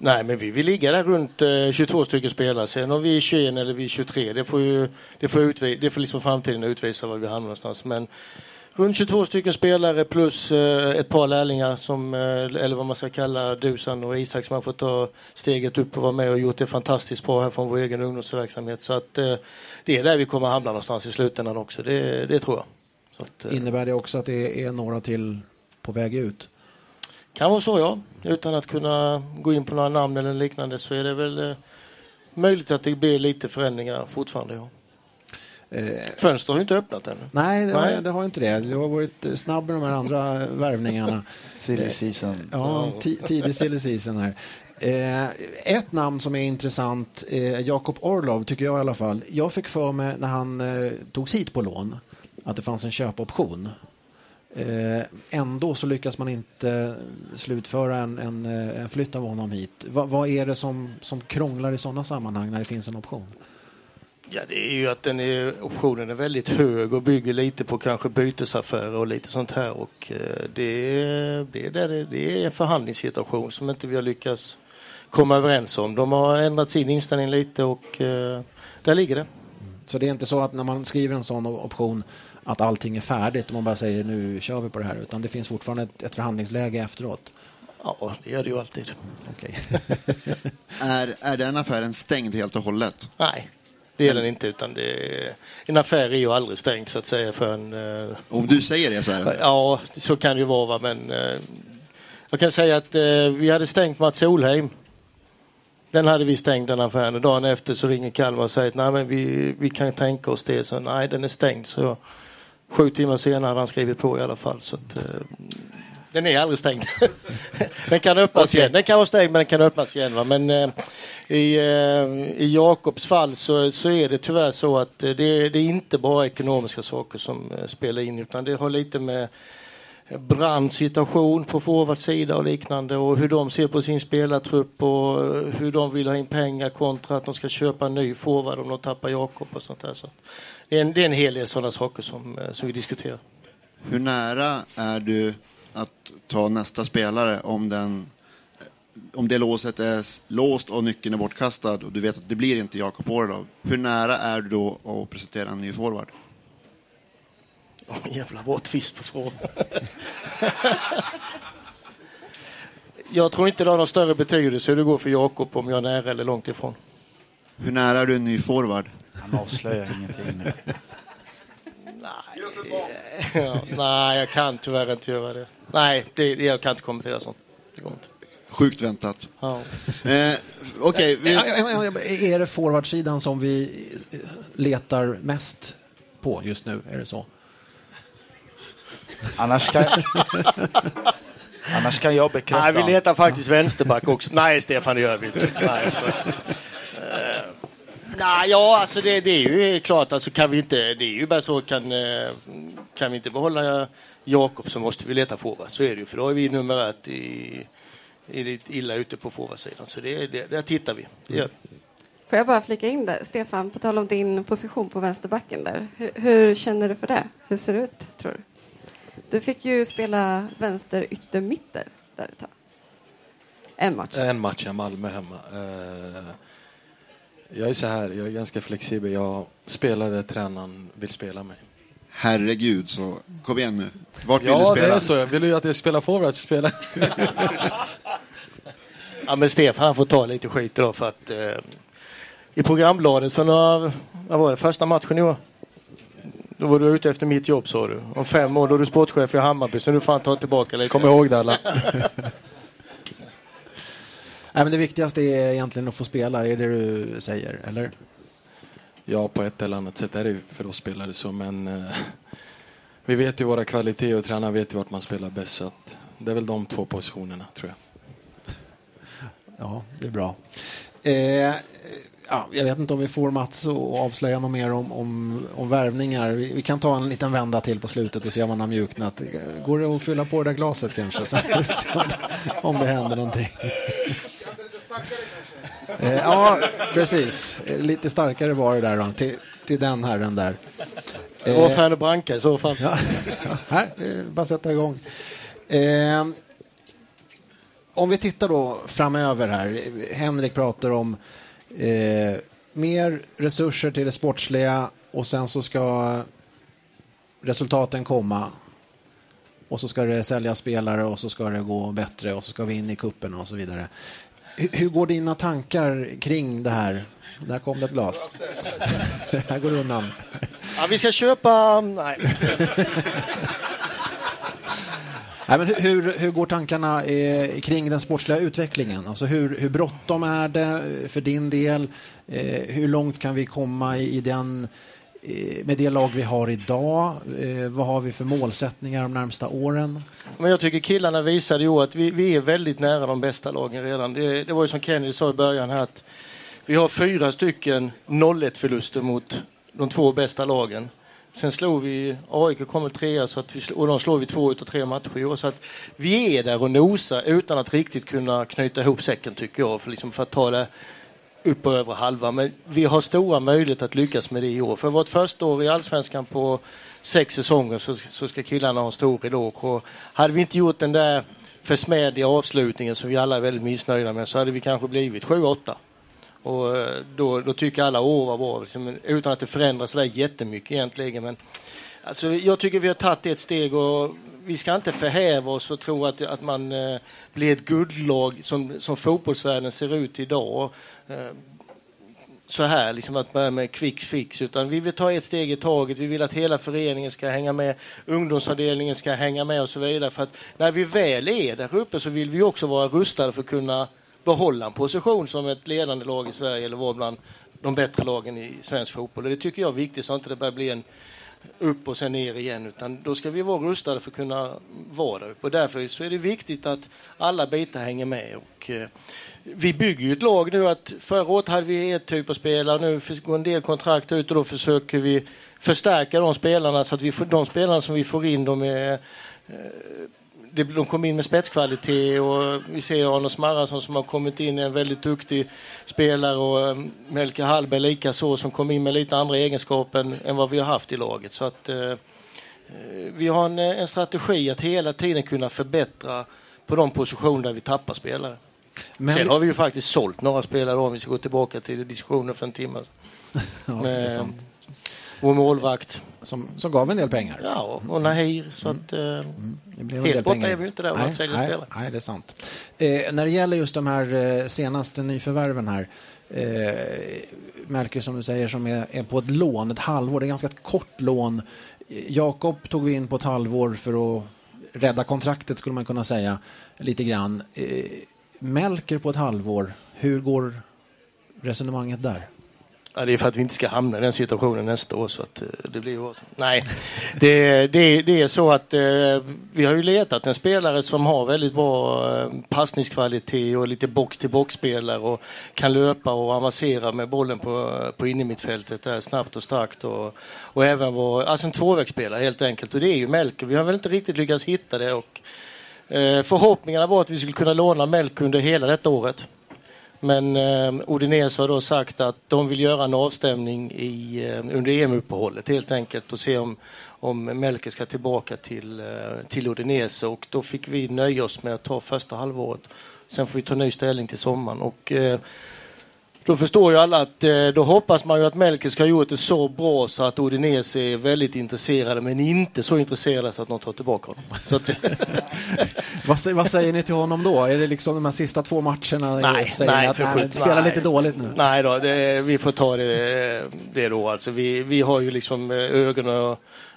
Nej, men vi vill ligga där runt eh, 22 stycken spelare. Sen om vi är 21 eller vi är 23, det får ju det får, utvi- det får liksom framtiden utvisa var vi hamnar någonstans. Men Runt 22 stycken spelare plus eh, ett par lärlingar som, eh, eller vad man ska kalla Dusan och Isak som har fått ta steget upp och vara med och gjort det fantastiskt bra här från vår egen ungdomsverksamhet. Så att eh, det är där vi kommer hamna någonstans i slutändan också, det, det tror jag. Att, eh. Innebär det också att det är några till på väg ut? Kan vara så ja. Utan att kunna gå in på några namn eller liknande så är det väl möjligt att det blir lite förändringar fortfarande. Ja. Eh, Fönster har ju inte öppnat ännu. Nej, det, Nej. Har, det har inte det. Du har varit snabb med de här andra värvningarna. silly season. Ja, tidig silly season här. Eh, ett namn som är intressant, eh, Jakob Orlov tycker jag i alla fall. Jag fick för mig när han eh, togs hit på lån att det fanns en köpoption. Eh, ändå så lyckas man inte slutföra en, en, eh, en flytt av honom hit. Va, vad är det som, som krånglar i sådana sammanhang när det finns en option? Ja, det är ju att den är, optionen är väldigt hög och bygger lite på kanske bytesaffärer och lite sånt här. Och eh, det, det, det, det är en förhandlingssituation som inte vi har lyckats komma överens om. De har ändrat sin inställning lite och där ligger det. Så det är inte så att när man skriver en sån option att allting är färdigt och man bara säger nu kör vi på det här utan det finns fortfarande ett, ett förhandlingsläge efteråt? Ja, det gör det ju alltid. Okay. är, är den affären stängd helt och hållet? Nej, det är den inte utan det är, en affär är ju aldrig stängd så att säga för en... Uh, Om du säger det så är det? Ja, så kan det ju vara va? men uh, jag kan säga att uh, vi hade stängt Mats Solheim. Den hade vi stängt den affären och dagen efter så ringer Kalmar och säger att nej men vi, vi kan tänka oss det. Så nej den är stängd. Så sju timmar senare hade han skrivit på i alla fall. Så att, den är aldrig stängd. den kan öppnas igen. Den kan vara stängd men den kan öppnas igen. Va? Men eh, i, eh, i Jakobs fall så, så är det tyvärr så att eh, det, det är inte bara ekonomiska saker som eh, spelar in utan det har lite med brandsituation på forwardsida och liknande och hur de ser på sin spelartrupp och hur de vill ha in pengar kontra att de ska köpa en ny forward om de tappar Jakob och sånt där. Så det, är en, det är en hel del sådana saker som, eh, som vi diskuterar. Hur nära är du att ta nästa spelare om den om det låset är låst och nyckeln är bortkastad och du vet att det blir inte Jakob Oredov, hur nära är du då att presentera en ny forward? Oh, jävla twist på frågan. jag tror inte det har någon större betydelse hur det går för Jakob om jag är nära eller långt ifrån. Hur nära är du en ny forward? Han avslöjar ingenting nu. Ja, nej, jag kan tyvärr inte göra det. Nej, det, jag kan inte kommentera sånt. Det går inte. Sjukt väntat. Ja. Eh, Okej, vi- Är det forwardsidan som vi letar mest på just nu? Är det så? Annars kan, annars kan jag bekräfta. Nej, vi letar faktiskt vänsterback också. Nej, Stefan, det gör vi inte. Nej, jag. Eh, Nej, ja, alltså det, det är ju klart, alltså kan vi inte, det är ju bara så, kan, eh, kan vi inte behålla Jakob så måste vi leta forward. Så är det ju, för då är vi nummer ett i, i lite illa ute på forwardsidan. Så det, det, där tittar vi. Det gör vi. Får jag bara flika in där? Stefan, på tal om din position på vänsterbacken där. Hur, hur känner du för det? Hur ser det ut, tror du? Du fick ju spela vänster yttermitter där ett tag. En match. En match i Malmö hemma. Eh, Jag är så här, jag är ganska flexibel. Jag spelar där tränaren vill spela mig. herregud, så kom igen nu. Vart vill Ja, du det spela? är så. Jag vill ju att jag spelar forward. Spela. Ja, men Stefan han får ta lite skit idag för att eh, i programbladet för några, vad var det, första matchen i år? Då var du ute efter mitt jobb sa du. Om fem år då är du sportchef i Hammarby så nu får han ta tillbaka lite. Kom ihåg det alla. Nej, men det viktigaste är egentligen att få spela, är det du säger? Eller? Ja, på ett eller annat sätt är det för oss spelare så, men eh, vi vet ju våra kvaliteter och tränaren vet ju vart man spelar bäst. Så att det är väl de två positionerna, tror jag. Ja, det är bra. Eh, ja, jag vet inte om vi får Mats att avslöja något mer om, om, om värvningar. Vi, vi kan ta en liten vända till på slutet och se om man har mjuknat. Går det att fylla på det där glaset kanske? Så, om det händer någonting. Eh, ja, precis. Lite starkare var det där då, till, till den herren där. Var Färne Branca i så fall. Ja, här, bara sätta igång. Eh, om vi tittar då framöver här. Henrik pratar om eh, mer resurser till det sportsliga och sen så ska resultaten komma. Och så ska det säljas spelare och så ska det gå bättre och så ska vi in i kuppen och så vidare. Hur, hur går dina tankar kring det här? Där kom det ett glas. här går det undan. Ja, vi ska köpa... Nej. Nej, men hur- hur, hur går tankarna eh, kring den sportsliga utvecklingen? Alltså hur, hur bråttom är det för din del? Eh, hur långt kan vi komma i, i den, eh, med det lag vi har idag? Eh, vad har vi för målsättningar de närmsta åren? Men jag tycker killarna visade ju att vi, vi är väldigt nära de bästa lagen redan. Det, det var ju som Kennedy sa i början här att vi har fyra stycken 0-1 förluster mot de två bästa lagen. Sen slog vi, AIK kommer trea så att vi, och de slår vi två utav tre matcher i år. Så att vi är där och nosar utan att riktigt kunna knyta ihop säcken tycker jag. För, liksom för att ta det upp på övre halva. Men vi har stora möjligheter att lyckas med det i år. För vårt första år i Allsvenskan på sex säsonger så, så ska killarna ha en stor eloge. Och hade vi inte gjort den där försmädliga avslutningen som vi alla är väldigt missnöjda med så hade vi kanske blivit 7-8. Och eh, då, då tycker alla år var bra, liksom, utan att det förändras sådär jättemycket egentligen. Men alltså, jag tycker vi har tagit ett steg och vi ska inte förhäva oss och tro att, att man eh, blir ett guldlag som, som fotbollsvärlden ser ut idag. Eh, så här, liksom att börja med quick fix, utan vi vill ta ett steg i taget. Vi vill att hela föreningen ska hänga med, ungdomsavdelningen ska hänga med och så vidare. För att när vi väl är där uppe så vill vi också vara rustade för att kunna behålla en position som ett ledande lag i Sverige eller vara bland de bättre lagen i svensk fotboll. Och det tycker jag är viktigt så att det inte börjar bli en upp och sen ner igen. Utan då ska vi vara rustade för att kunna vara där uppe. Och därför så är det viktigt att alla bitar hänger med. Och, eh, vi bygger ju ett lag nu. att Förra året hade vi ett typ av spelare. Nu går en del kontrakt ut och då försöker vi förstärka de spelarna så att vi får, de spelarna som vi får in de är eh, de kom in med spetskvalitet och vi ser Arne Smarrason som har kommit in, en väldigt duktig spelare och um, Melke Hallberg lika så som kom in med lite andra egenskaper än, än vad vi har haft i laget. Så att eh, eh, vi har en, en strategi att hela tiden kunna förbättra på de positioner där vi tappar spelare. Men- Sen har vi ju faktiskt sålt några spelare om vi ska gå tillbaka till diskussionen för en timme. Ja, det är Med sant. Vår målvakt. Som, som gav en del pengar. Ja, och Nahir. Så att, eh, Det blev en Helt borta pengar. är vi inte där nej, att sälja nej, spelare. nej, det är sant. Eh, när det gäller just de här eh, senaste nyförvärven här. Eh, Melker som du säger som är, är på ett lån, ett halvår. Det är ganska ett kort lån. Jakob tog vi in på ett halvår för att rädda kontraktet skulle man kunna säga. Lite grann. Eh, Melker på ett halvår. Hur går resonemanget där? Ja, det är för att vi inte ska hamna i den situationen nästa år. Så att, eh, det blir ju... Nej, det, det, det är så att eh, vi har ju letat en spelare som har väldigt bra eh, passningskvalitet och lite box-till-box-spelare och kan löpa och avancera med bollen på, på innermittfältet där snabbt och starkt och, och även vara alltså en tvåvägsspelare helt enkelt. Och det är ju Melker. Vi har väl inte riktigt lyckats hitta det och eh, förhoppningarna var att vi skulle kunna låna Melker under hela detta året. Men eh, Udinese har då sagt att de vill göra en avstämning i, eh, under EM-uppehållet helt enkelt och se om, om Melker ska tillbaka till, eh, till Udinese och då fick vi nöja oss med att ta första halvåret. Sen får vi ta ny ställning till sommaren och eh, då förstår ju alla att eh, då hoppas man ju att Melker ska ha gjort det så bra så att Udinese är väldigt intresserade men inte så intresserade så att de tar tillbaka honom. Så att, Vad, sä- vad säger ni till honom då? Är det liksom de här sista två matcherna? Nej, säger nej, att för nej, spela nej. lite dåligt nu? Nej då, det, vi får ta det, det då. Alltså, vi, vi har ju liksom eh, ögonen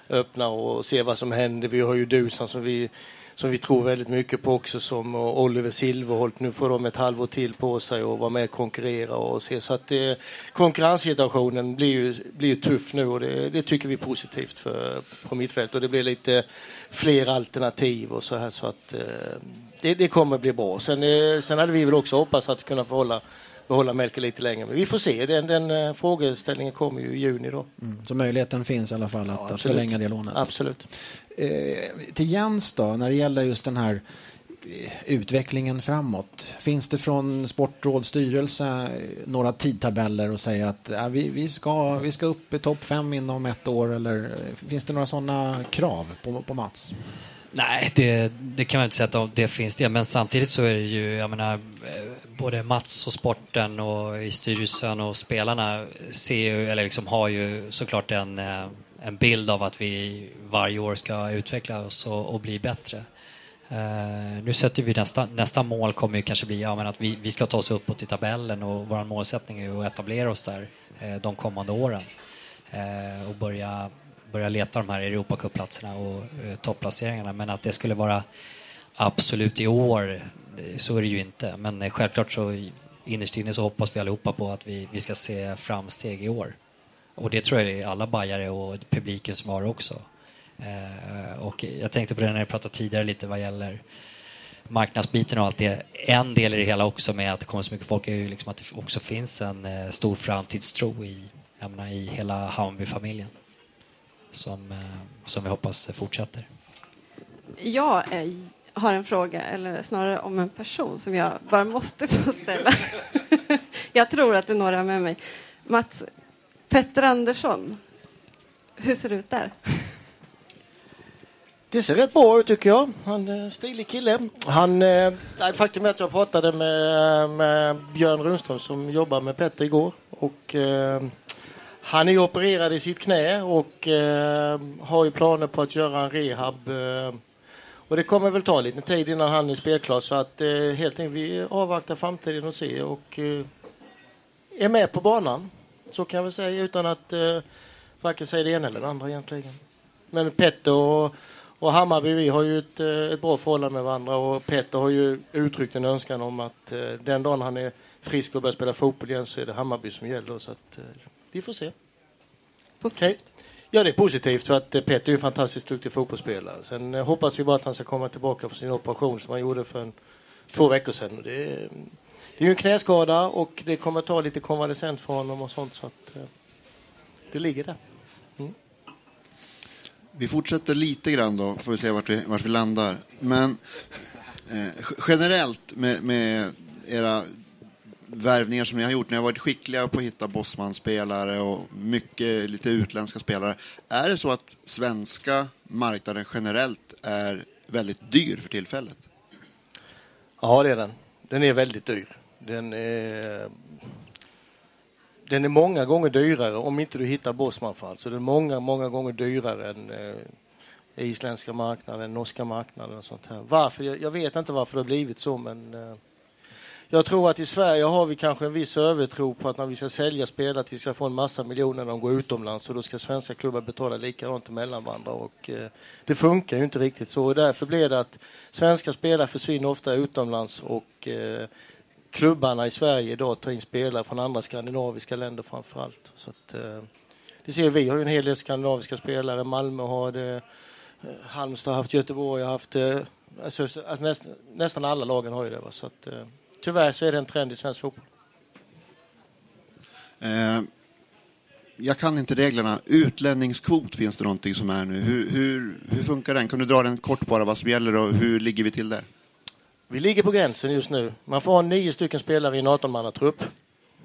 öppna och ser vad som händer. Vi har ju Dusan som vi, som vi tror väldigt mycket på också som eh, Oliver Silverholt. Nu får de ett halvår till på sig och vara med och konkurrera och se. Så att det, konkurrenssituationen blir ju, blir ju tuff nu och det, det tycker vi är positivt för, på mittfältet. Och det blir lite fler alternativ och så här så att eh, det, det kommer bli bra. Sen, sen hade vi väl också hoppats att kunna förhålla behålla Melker lite längre. Men vi får se. Den, den eh, frågeställningen kommer ju i juni då. Mm, Så möjligheten finns i alla fall att, att absolut. förlänga det lånet. Absolut. Eh, till Jens då, när det gäller just den här eh, utvecklingen framåt. Finns det från Sportråds styrelse eh, några tidtabeller och säga att ja, vi, vi, ska, vi ska upp i topp fem inom ett år eller finns det några sådana krav på, på Mats? Nej, det, det kan man inte säga att det finns det. Men samtidigt så är det ju, jag menar, eh, både Mats och sporten och i styrelsen och spelarna ser ju, eller liksom har ju såklart en, eh, en bild av att vi varje år ska utveckla oss och, och bli bättre. Uh, nu sätter vi nästa, nästa mål kommer ju kanske bli ja, men att vi, vi ska ta oss uppåt i tabellen och vår målsättning är ju att etablera oss där uh, de kommande åren uh, och börja, börja leta de här Europacupplatserna och eh, topplaceringarna. Men att det skulle vara absolut i år, eh, så är det ju inte. Men eh, självklart så innerst inne så hoppas vi allihopa på att vi, vi ska se framsteg i år. Och det tror jag är alla bajare och publiken som har också. Eh, och jag tänkte på det när jag pratade tidigare lite vad gäller marknadsbiten och allt det. En del i det hela också med att det kommer så mycket folk är ju liksom att det också finns en eh, stor framtidstro i, jag menar, i hela Hammarby-familjen. Som, eh, som vi hoppas fortsätter. Jag eh, har en fråga, eller snarare om en person som jag bara måste få ställa. jag tror att det är några med mig. Mats, Petter Andersson, hur ser det ut där? Det ser rätt bra ut tycker jag. Han är en stilig kille. Han, eh, faktum är att jag pratade med, med Björn Rundström som jobbar med Petter igår. Och, eh, han är opererad i sitt knä och eh, har ju planer på att göra en rehab. Eh, och det kommer väl ta lite tid innan han är spelklar så att eh, helt enkelt vi avvaktar framtiden och ser och eh, är med på banan. Så kan vi säga utan att eh, varken säga det ena eller det andra egentligen. Men Petter och, och Hammarby, vi har ju ett, eh, ett bra förhållande med varandra och Petter har ju uttryckt en önskan om att eh, den dagen han är frisk och börjar spela fotboll igen så är det Hammarby som gäller. Så att, eh, vi får se. Positivt. Ja, det är positivt för att eh, Petter är ju en fantastiskt duktig fotbollsspelare. Sen eh, hoppas vi bara att han ska komma tillbaka från sin operation som han gjorde för en, två veckor sedan. Det, är, det är ju en knäskada och det kommer ta lite konvalescent för honom och sånt så att eh, det ligger där. Vi fortsätter lite grann då, får vi se vart vi, vart vi landar. Men eh, generellt med, med era värvningar som ni har gjort, ni har varit skickliga på att hitta bossmanspelare och mycket lite utländska spelare. Är det så att svenska marknaden generellt är väldigt dyr för tillfället? Ja, det är den. Den är väldigt dyr. Den är, den är många gånger dyrare om inte du hittar Bosman-fall. Så den är många, många gånger dyrare än eh, isländska marknaden, norska marknaden och sånt här. Varför? Jag, jag vet inte varför det har blivit så, men eh, jag tror att i Sverige har vi kanske en viss övertro på att när vi ska sälja spelare att vi ska få en massa miljoner när de går utomlands och då ska svenska klubbar betala likadant mellan varandra. och eh, det funkar ju inte riktigt så och därför blir det att svenska spelare försvinner ofta utomlands och eh, klubbarna i Sverige idag tar in spelare från andra skandinaviska länder framför allt. Så att, eh, det ser vi har ju en hel del skandinaviska spelare. Malmö har det, eh, Halmstad har haft, Göteborg har haft det. Alltså, alltså näst, nästan alla lagen har ju det. Va? Så att, eh, tyvärr så är det en trend i svensk fotboll. Eh, jag kan inte reglerna. Utlänningskvot finns det någonting som är nu. Hur, hur, hur funkar den? Kan du dra den kort bara vad som gäller och hur ligger vi till där? Vi ligger på gränsen just nu. Man får ha nio stycken spelare i en 18-mannatrupp,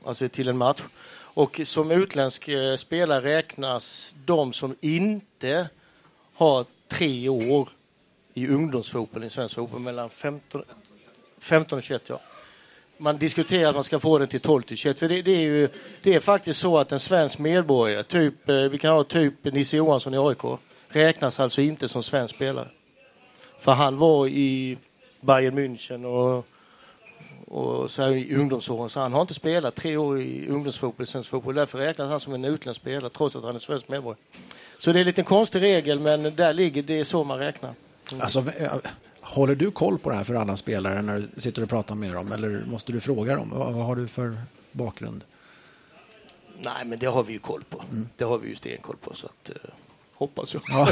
alltså till en match. Och som utländsk eh, spelare räknas de som inte har tre år i ungdomsfotboll i svensk fotboll mellan 15, 15 och 21. Ja. Man diskuterar att man ska få den till 12 till 21. För det, det, är ju, det är faktiskt så att en svensk medborgare, typ, eh, vi kan ha typ Nisse Johansson i AIK, räknas alltså inte som svensk spelare. För han var i Bayern München och, och så här i ungdomsåren. Så han har inte spelat tre år i ungdomsfotboll, svensk fotboll. Därför räknas han som en utländsk spelare trots att han är svensk medborgare. Så det är en liten konstig regel, men där ligger det är så man räknar. Mm. Alltså, håller du koll på det här för alla spelare när du sitter och pratar med dem? Eller måste du fråga dem? Vad, vad har du för bakgrund? Nej, men det har vi ju koll på. Mm. Det har vi ju stenkoll på. Så att, uh, hoppas jag. Ja.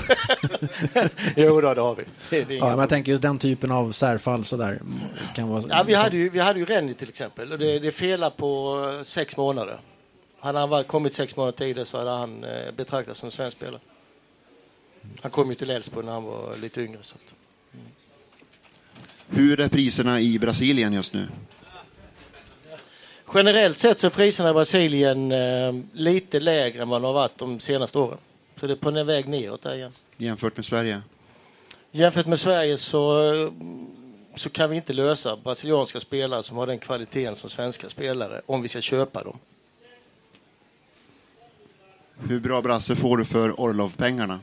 jo, då, det har vi. Det, ja, men jag tänker just den typen av särfall sådär. Kan vara, ja, vi, hade ju, vi hade ju Rennie till exempel. Och det, det felade på sex månader. Hade han kommit sex månader tidigare så hade han uh, betraktats som en svensk spelare. Han kom ju till Elfsborg när han var lite yngre. Så att, mm. Hur är priserna i Brasilien just nu? Generellt sett så är priserna i Brasilien eh, lite lägre än vad de har varit de senaste åren. Så det är på en väg neråt där igen. Jämfört med Sverige? Jämfört med Sverige så, så kan vi inte lösa brasilianska spelare som har den kvaliteten som svenska spelare om vi ska köpa dem. Hur bra brasse får du för Orlov-pengarna?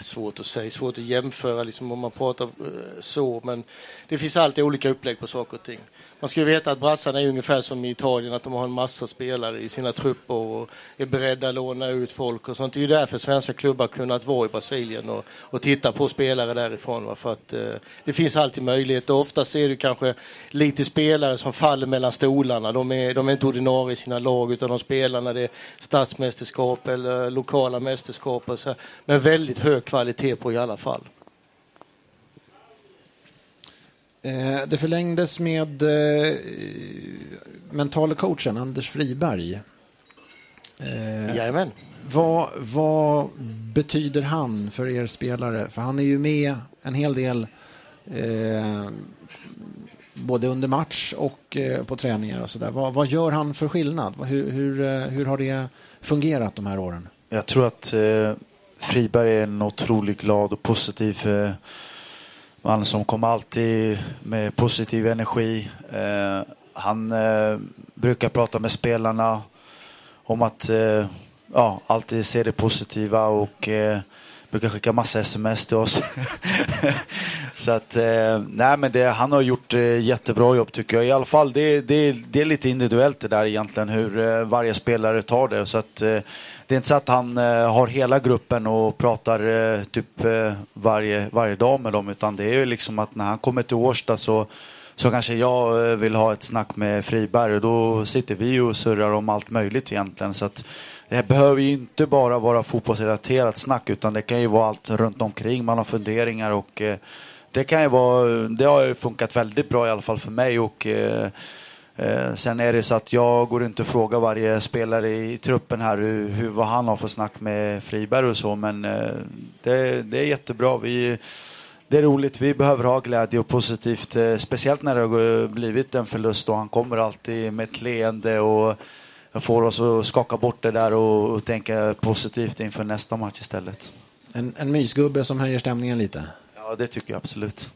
Svårt att säga, svårt att jämföra liksom om man pratar eh, så, men det finns alltid olika upplägg på saker och ting. Man ska ju veta att brassarna är ungefär som i Italien, att de har en massa spelare i sina trupper och är beredda att låna ut folk och sånt. Det är ju därför svenska klubbar kunnat vara i Brasilien och, och titta på spelare därifrån. Va? För att eh, det finns alltid möjlighet och oftast är det kanske lite spelare som faller mellan stolarna. De är, de är inte ordinarie i sina lag utan de spelar när det är stadsmästerskap eller lokala mästerskap. Och så, men väldigt hög kvalitet på i alla fall. Eh, det förlängdes med eh, mentala coachen Anders Friberg. Eh, Jajamän. Vad, vad betyder han för er spelare? För han är ju med en hel del eh, både under match och eh, på träningar och sådär. Vad, vad gör han för skillnad? Hur, hur, eh, hur har det fungerat de här åren? Jag tror att eh, Friberg är en otroligt glad och positiv eh, man som kommer alltid med positiv energi. Eh, han eh, brukar prata med spelarna om att eh, ja, alltid se det positiva och eh, brukar skicka massa sms till oss. så att, eh, nej men det, han har gjort eh, jättebra jobb tycker jag. I alla fall, det, det, det är lite individuellt det där egentligen hur eh, varje spelare tar det. Så att, eh, det är inte så att han eh, har hela gruppen och pratar eh, typ eh, varje, varje dag med dem utan det är ju liksom att när han kommer till Årsta så, så kanske jag eh, vill ha ett snack med Friberg och då sitter vi och surrar om allt möjligt egentligen. Så att det behöver ju inte bara vara fotbollsrelaterat snack utan det kan ju vara allt runt omkring. Man har funderingar och eh, det kan ju vara, det har ju funkat väldigt bra i alla fall för mig och Eh, Eh, sen är det så att jag går inte och frågar varje spelare i truppen här hur, hur, vad han har för snack med Friberg och så, men eh, det, det är jättebra. Vi, det är roligt. Vi behöver ha glädje och positivt, eh, speciellt när det har blivit en förlust och han kommer alltid med ett leende och får oss att skaka bort det där och, och tänka positivt inför nästa match istället. En, en mysgubbe som höjer stämningen lite? Ja, det tycker jag absolut.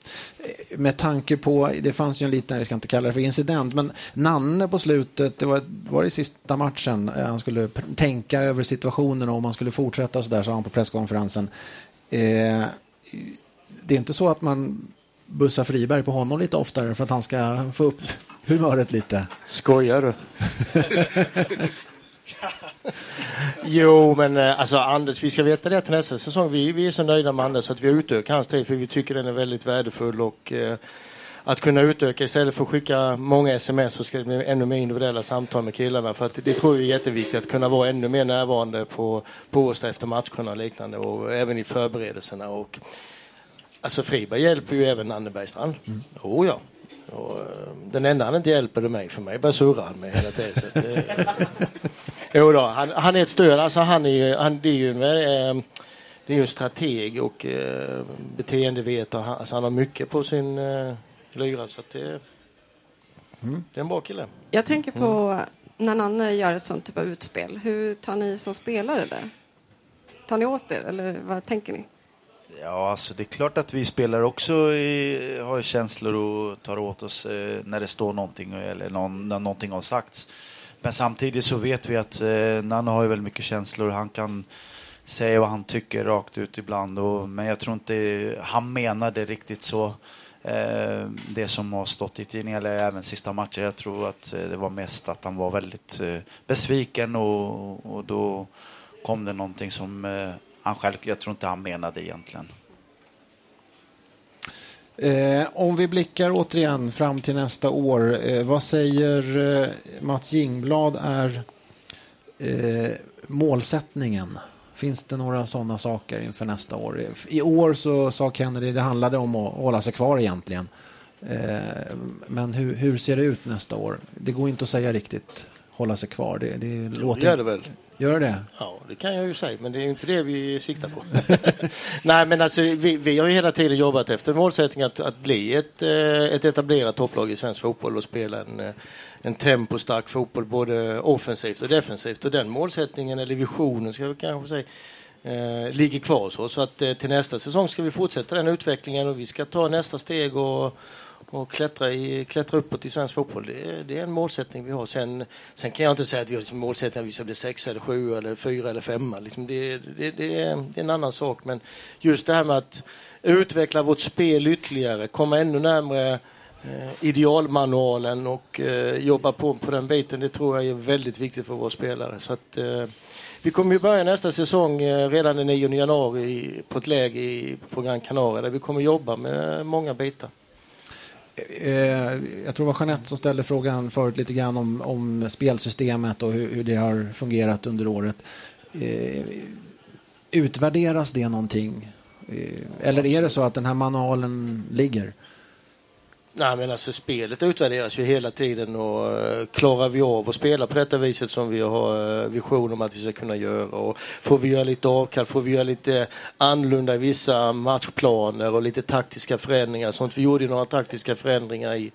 Med tanke på, det fanns ju en liten, jag ska inte kalla det för incident, men Nanne på slutet, det var, var det sista matchen, eh, han skulle tänka över situationen och om han skulle fortsätta och så där, sa han på presskonferensen. Eh, det är inte så att man bussar Friberg på honom lite oftare för att han ska få upp humöret lite? Skojar du? jo, men eh, alltså Anders, vi ska veta det till nästa säsong. Vi, vi är så nöjda med Anders att vi har utökat hans tid för vi tycker den är väldigt värdefull och eh, att kunna utöka istället för att skicka många sms så ska det bli ännu mer individuella samtal med killarna. För att det tror jag är jätteviktigt att kunna vara ännu mer närvarande på, på onsdag efter matcherna och liknande och även i förberedelserna. Och, alltså Friberg hjälper ju även Nanne Bergstrand. Mm. Oh, ja. Och, eh, den enda han inte hjälper är mig, för mig bara surrar han med hela tiden. Så att, eh, jo då, han, han, är ett stöd. Alltså han är ju, han, det är ju en, eh, det är ju en strateg och eh, beteendevetare. Han, alltså han har mycket på sin eh, lyra. Så att det, mm. det är en bra kille. Jag tänker på mm. när Nanne gör ett sånt typ av utspel. Hur tar ni som spelare det? Tar ni åt er eller vad tänker ni? Ja, alltså det är klart att vi spelare också i, har känslor och tar åt oss eh, när det står någonting eller någon, när någonting har sagts. Men samtidigt så vet vi att eh, Nanne har ju väldigt mycket känslor. Han kan säga vad han tycker rakt ut ibland. Och, men jag tror inte han menar det riktigt så. Eh, det som har stått i tidningen, eller även sista matchen. Jag tror att eh, det var mest att han var väldigt eh, besviken och, och då kom det någonting som eh, han själv, jag tror inte han menade egentligen. Eh, om vi blickar återigen fram till nästa år. Eh, vad säger eh, Mats Jingblad är eh, målsättningen? Finns det några sådana saker inför nästa år? I år så sa Kennedy det handlade om att hålla sig kvar egentligen. Eh, men hur, hur, ser det ut nästa år? Det går inte att säga riktigt hålla sig kvar. Det, det låter... Det gör det väl. Gör det? Ja, det kan jag ju säga, men det är ju inte det vi siktar på. Nej, men alltså, vi, vi, har ju hela tiden jobbat efter målsättningen att, att bli ett, eh, ett etablerat topplag i svensk fotboll och spela en, eh, en tempostark fotboll både offensivt och defensivt. Och den målsättningen, eller visionen ska vi kanske säga, eh, ligger kvar så. Så att eh, till nästa säsong ska vi fortsätta den utvecklingen och vi ska ta nästa steg och och klättra, i, klättra uppåt i svensk fotboll. Det det är en målsättning vi har. Sen, sen kan jag inte säga att vi har liksom målsättning att vi ska bli sex eller sju eller fyra eller femma. Liksom det, det, det, är, det är en annan sak. Men just det här med att utveckla vårt spel ytterligare, komma ännu närmare eh, idealmanualen och eh, jobba på på den biten. Det tror jag är väldigt viktigt för våra spelare. Så att, eh, vi kommer ju börja nästa säsong eh, redan den 9 januari på ett läge på Gran Canaria där vi kommer jobba med många bitar. Eh, jag tror det var Jeanette som ställde frågan förut lite grann om, om spelsystemet och hur, hur det har fungerat under året. Eh, utvärderas det någonting? Eh, eller är det så att den här manualen ligger? Nej, men alltså spelet utvärderas ju hela tiden och eh, klarar vi av att spela på detta viset som vi har eh, vision om att vi ska kunna göra och får vi göra lite avkall, får vi göra lite annorlunda i vissa matchplaner och lite taktiska förändringar. Sånt vi gjorde några taktiska förändringar i,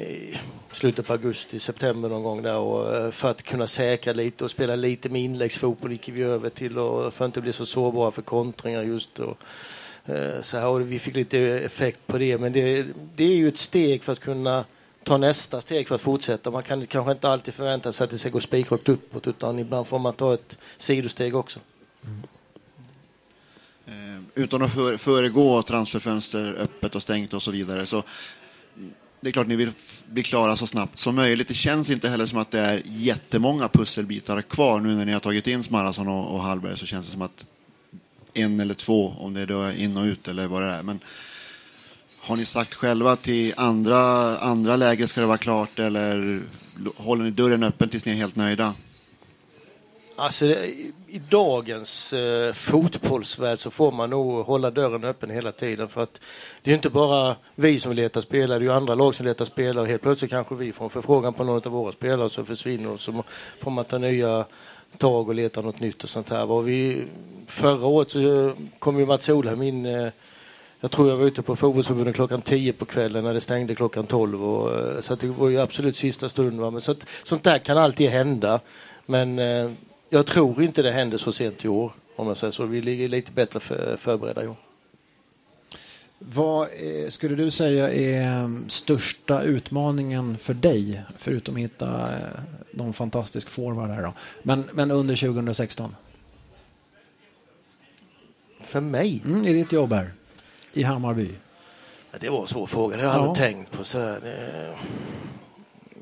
i slutet på augusti, september någon gång där och eh, för att kunna säkra lite och spela lite med inläggsfotboll gick vi över till och för att inte bli så sårbara för kontringar just. Och, Eh, så här, och vi fick lite effekt på det, men det, det är ju ett steg för att kunna ta nästa steg för att fortsätta. Man kan kanske inte alltid förvänta sig att det ska gå spikrakt uppåt utan ibland får man ta ett sidosteg också. Mm. Utan att för, föregå transferfönster öppet och stängt och så vidare så det är klart ni vill bli klara så snabbt som möjligt. Det känns inte heller som att det är jättemånga pusselbitar kvar nu när ni har tagit in Smarason och, och Hallberg så känns det som att en eller två, om det är då in och ut eller vad det är. Men har ni sagt själva till andra, andra läger ska det vara klart eller håller ni dörren öppen tills ni är helt nöjda? Alltså, I dagens eh, fotbollsvärld så får man nog hålla dörren öppen hela tiden. För att Det är inte bara vi som letar spelare, det är ju andra lag som letar spelare. Helt plötsligt kanske vi får en förfrågan på någon av våra spelare och så försvinner och så får man ta nya tag och leta något nytt och sånt här. Var vi, förra året så kom ju Mats Solheim in eh, jag tror jag var ute på fotbollsförbundet klockan 10 på kvällen när det stängde klockan 12. Och, eh, så det var ju absolut sista stund. Va? Men så att, sånt där kan alltid hända. Men eh, jag tror inte det händer så sent i år. Om jag säger så. Vi ligger lite bättre för, förberedda i år. Vad eh, skulle du säga är största utmaningen för dig, förutom att hitta eh, någon fantastisk forward här då? Men, men under 2016? För mig? Mm, I ditt jobb här, i Hammarby? Det var en svår fråga, det har jag aldrig Ja. tänkt på. Sådär. Det...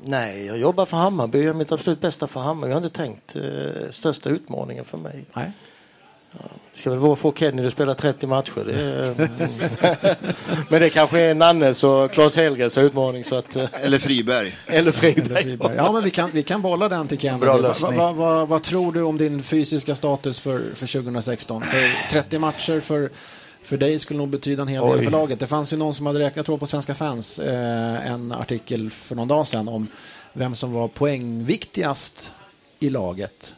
Nej, jag jobbar för Hammarby, jag gör mitt absolut bästa för Hammarby. Jag har inte tänkt eh, största utmaningen för mig. Nej. Ska väl vara få Kenny att spela 30 matcher. Det är... Men det kanske är Nannes och Claes Hellgrens utmaning. Så att, eh, Eller Friberg. eller Eller Friberg. Friberg. Ja, men vi kan, vi kan bolla den till Kennedy. Bra Va- lösning. va- va- vad tror du om din fysiska status för, för 2016? För 30 matcher för, för dig skulle nog betyda en hel del Oj. för laget. Det fanns ju någon som hade räknat, jag tror på Svenska fans, eh, en artikel för någon dag sedan om vem som var poängviktigast i laget.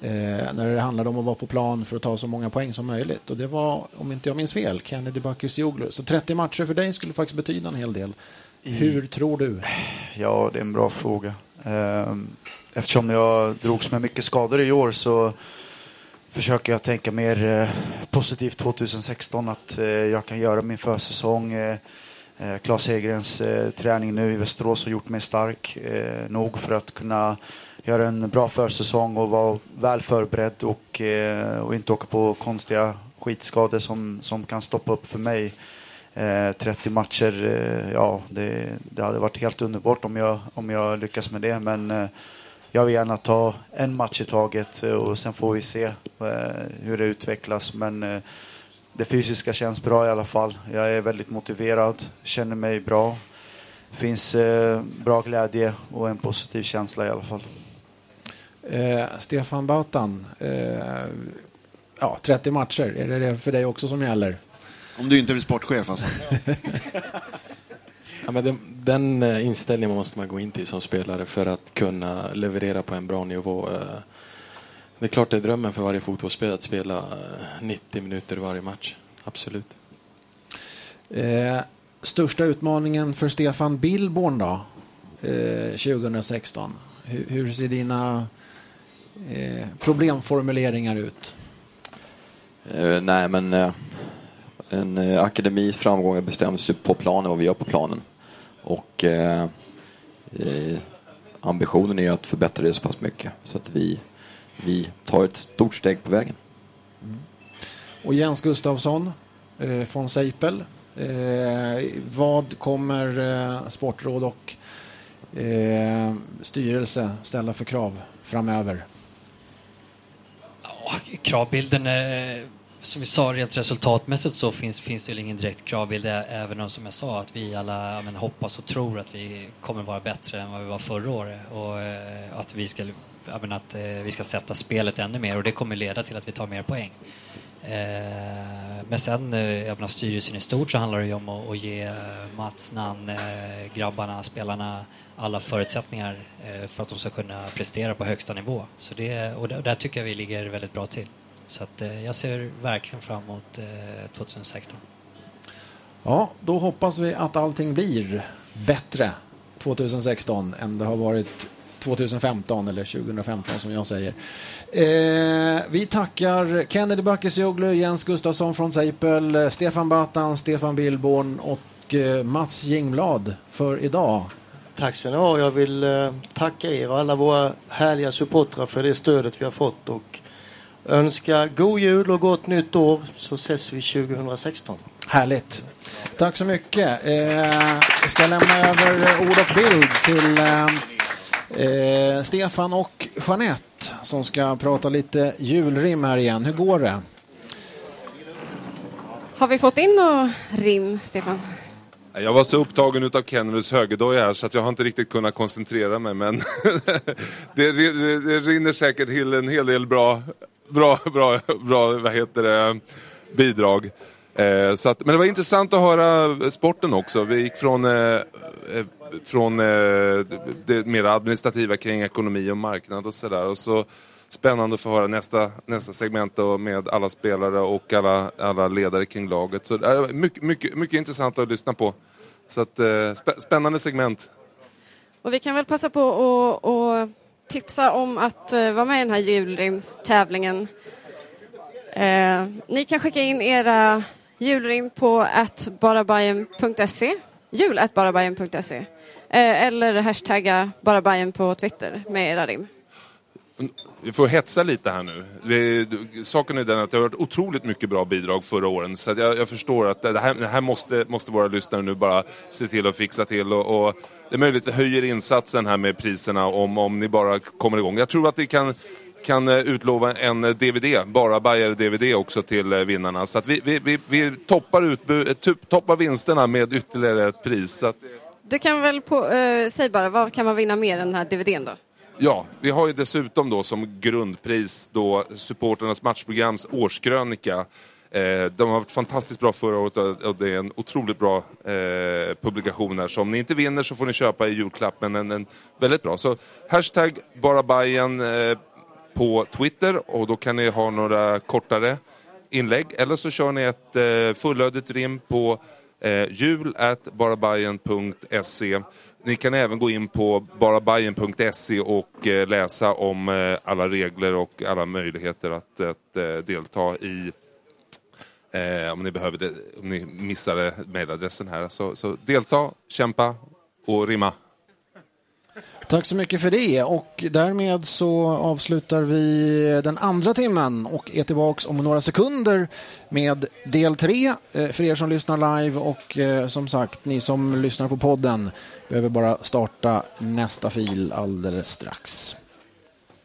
Eh, när det handlade om att vara på plan för att ta så många poäng som möjligt. Och det var, om inte jag minns fel, Kennedy Bakircioglu. Så 30 matcher för dig skulle faktiskt betyda en hel del. Hur tror du? Ja, det är en bra fråga. Ehm, Eftersom jag drogs med mycket skador i år så försöker jag tänka mer eh, positivt 2016. Att eh, jag kan göra min försäsong. Claes Hegrens träning nu i Västerås har gjort mig stark nog för att kunna göra en bra försäsong och vara väl förberedd och, eh, och inte åka på konstiga skitskador som, som kan stoppa upp för mig. Eh, 30 matcher, eh, ja det, det hade varit helt underbart om jag, om jag lyckas med det. Men jag vill gärna ta en match i taget och sen får vi se hur det utvecklas. Men det fysiska känns bra i alla fall. Jag är väldigt motiverad, känner mig bra. finns bra glädje och en positiv känsla i alla fall. Eh, Stefan Bautan, eh, ja, 30 matcher, är det det för dig också som gäller? Om du inte blir sportchef alltså. Ja, men den, den eh, inställningen måste man gå in till som spelare för att kunna leverera på en bra nivå. Eh, Det är klart det är drömmen för varje fotbollsspelare att spela eh, 90 minuter varje match. Absolut. Eh, största utmaningen för Stefan Billborn då, eh, 2016? Hur, hur ser dina eh, problemformuleringar ut? Eh, nej, men eh, en eh, akademis framgångar bestäms ju på planen, vad vi gör på planen. Och ambitionen är att förbättra det så pass mycket så att vi, vi tar ett stort steg på vägen. Och Jens Gustafsson från Seipel. Vad kommer sportråd och styrelse ställa för krav framöver? Kravbilden, eh, som vi sa, rent resultatmässigt så finns, finns det ingen direkt kravbild. Även om, som jag sa, att vi alla men, hoppas och tror att vi kommer vara bättre än vad vi var förra året. Och eh, att, vi ska, ja, men, att eh, vi ska sätta spelet ännu mer och det kommer leda till att vi tar mer poäng. Eh, men sen, eh, jag menar, styrelsen i stort så handlar det ju om att, att ge Mats, Nan, eh, grabbarna, spelarna alla förutsättningar eh, för att de ska kunna prestera på högsta nivå. Så det, och där, tycker jag vi ligger väldigt bra till. Så att, eh, jag ser verkligen fram emot eh, 2016. Ja, då hoppas vi att allting blir bättre 2016 än det har varit 2015 eller 2015 som jag säger. Eh, vi tackar Kennedy Bakircioglu, Jens Gustafsson från Seipel, Stefan Batan, Stefan Billborn och Mats Jingblad för idag. Tack ska ni ha. Jag vill eh, tacka er och alla våra härliga supportrar för det stödet vi har fått och önska god jul och gott nytt år så ses vi 2016. Härligt. Tack så mycket. Eh, jag ska lämna över ord och bild till eh, Stefan och Jeanette som ska prata lite julrim här igen. Hur går det? Har vi fått in något rim, Stefan? Jag var så upptagen utav Kennedys högerdoja här så att jag har inte riktigt kunnat koncentrera mig men det, det, det rinner säkert till en hel del bra, bra, bra, bra vad heter det, bidrag. Eh, så att, men det var intressant att höra sporten också. Vi gick från, eh, eh från eh, det mer administrativa kring ekonomi och marknad och sådär. Och så spännande att få höra nästa, nästa segment då med alla spelare och alla, alla ledare kring laget. Så eh, mycket, mycket, mycket intressant att lyssna på. Så att, spä- spännande segment. Och vi kan väl passa på att att tipsa om att eh, vara med i den här julrimstävlingen. Eh, ni kan skicka in era Julrim på attbarabajen.se. Jul attbarabajen.se. Eh, eller hashtagga barabajen på Twitter med era rim. Vi får hetsa lite här nu. Det, saken är den att det har varit otroligt mycket bra bidrag förra åren. Så jag, jag, förstår att det här, det här, måste, måste våra lyssnare nu bara se till att fixa till. Och, och det är möjligt att vi höjer insatsen här med priserna om, om ni bara kommer igång. Jag tror att vi kan kan eh, utlova en eh, DVD, bara Bayer-DVD också till eh, vinnarna. Så att vi, vi, vi, vi toppar, utbud, toppar vinsterna med ytterligare ett pris. Att... Du kan väl på, äh, säg bara, vad kan man vinna mer än den här DVDn då? Ja, vi har ju dessutom då som grundpris då supporternas matchprograms årskrönika. Eh, de har varit fantastiskt bra förra året och det är en otroligt bra eh, publikation här. Så om ni inte vinner så får ni köpa i julklapp, men en, en väldigt bra. Så hashtag barabajen eh, på Twitter och då kan ni ha några kortare inlägg. Eller så kör ni ett eh, fullödigt rim på eh, jul.barabajen.se. Ni kan även gå in på barabajen.se och eh, läsa om eh, alla regler och alla möjligheter att, att eh, delta i eh, om ni behöver det, om ni missade mejladressen här. Så, så delta, kämpa och rimma. Tack så mycket för det och därmed så avslutar vi den andra timmen och är tillbaks om några sekunder med del tre eh, för er som lyssnar live och eh, som sagt ni som lyssnar på podden behöver bara starta nästa fil alldeles strax.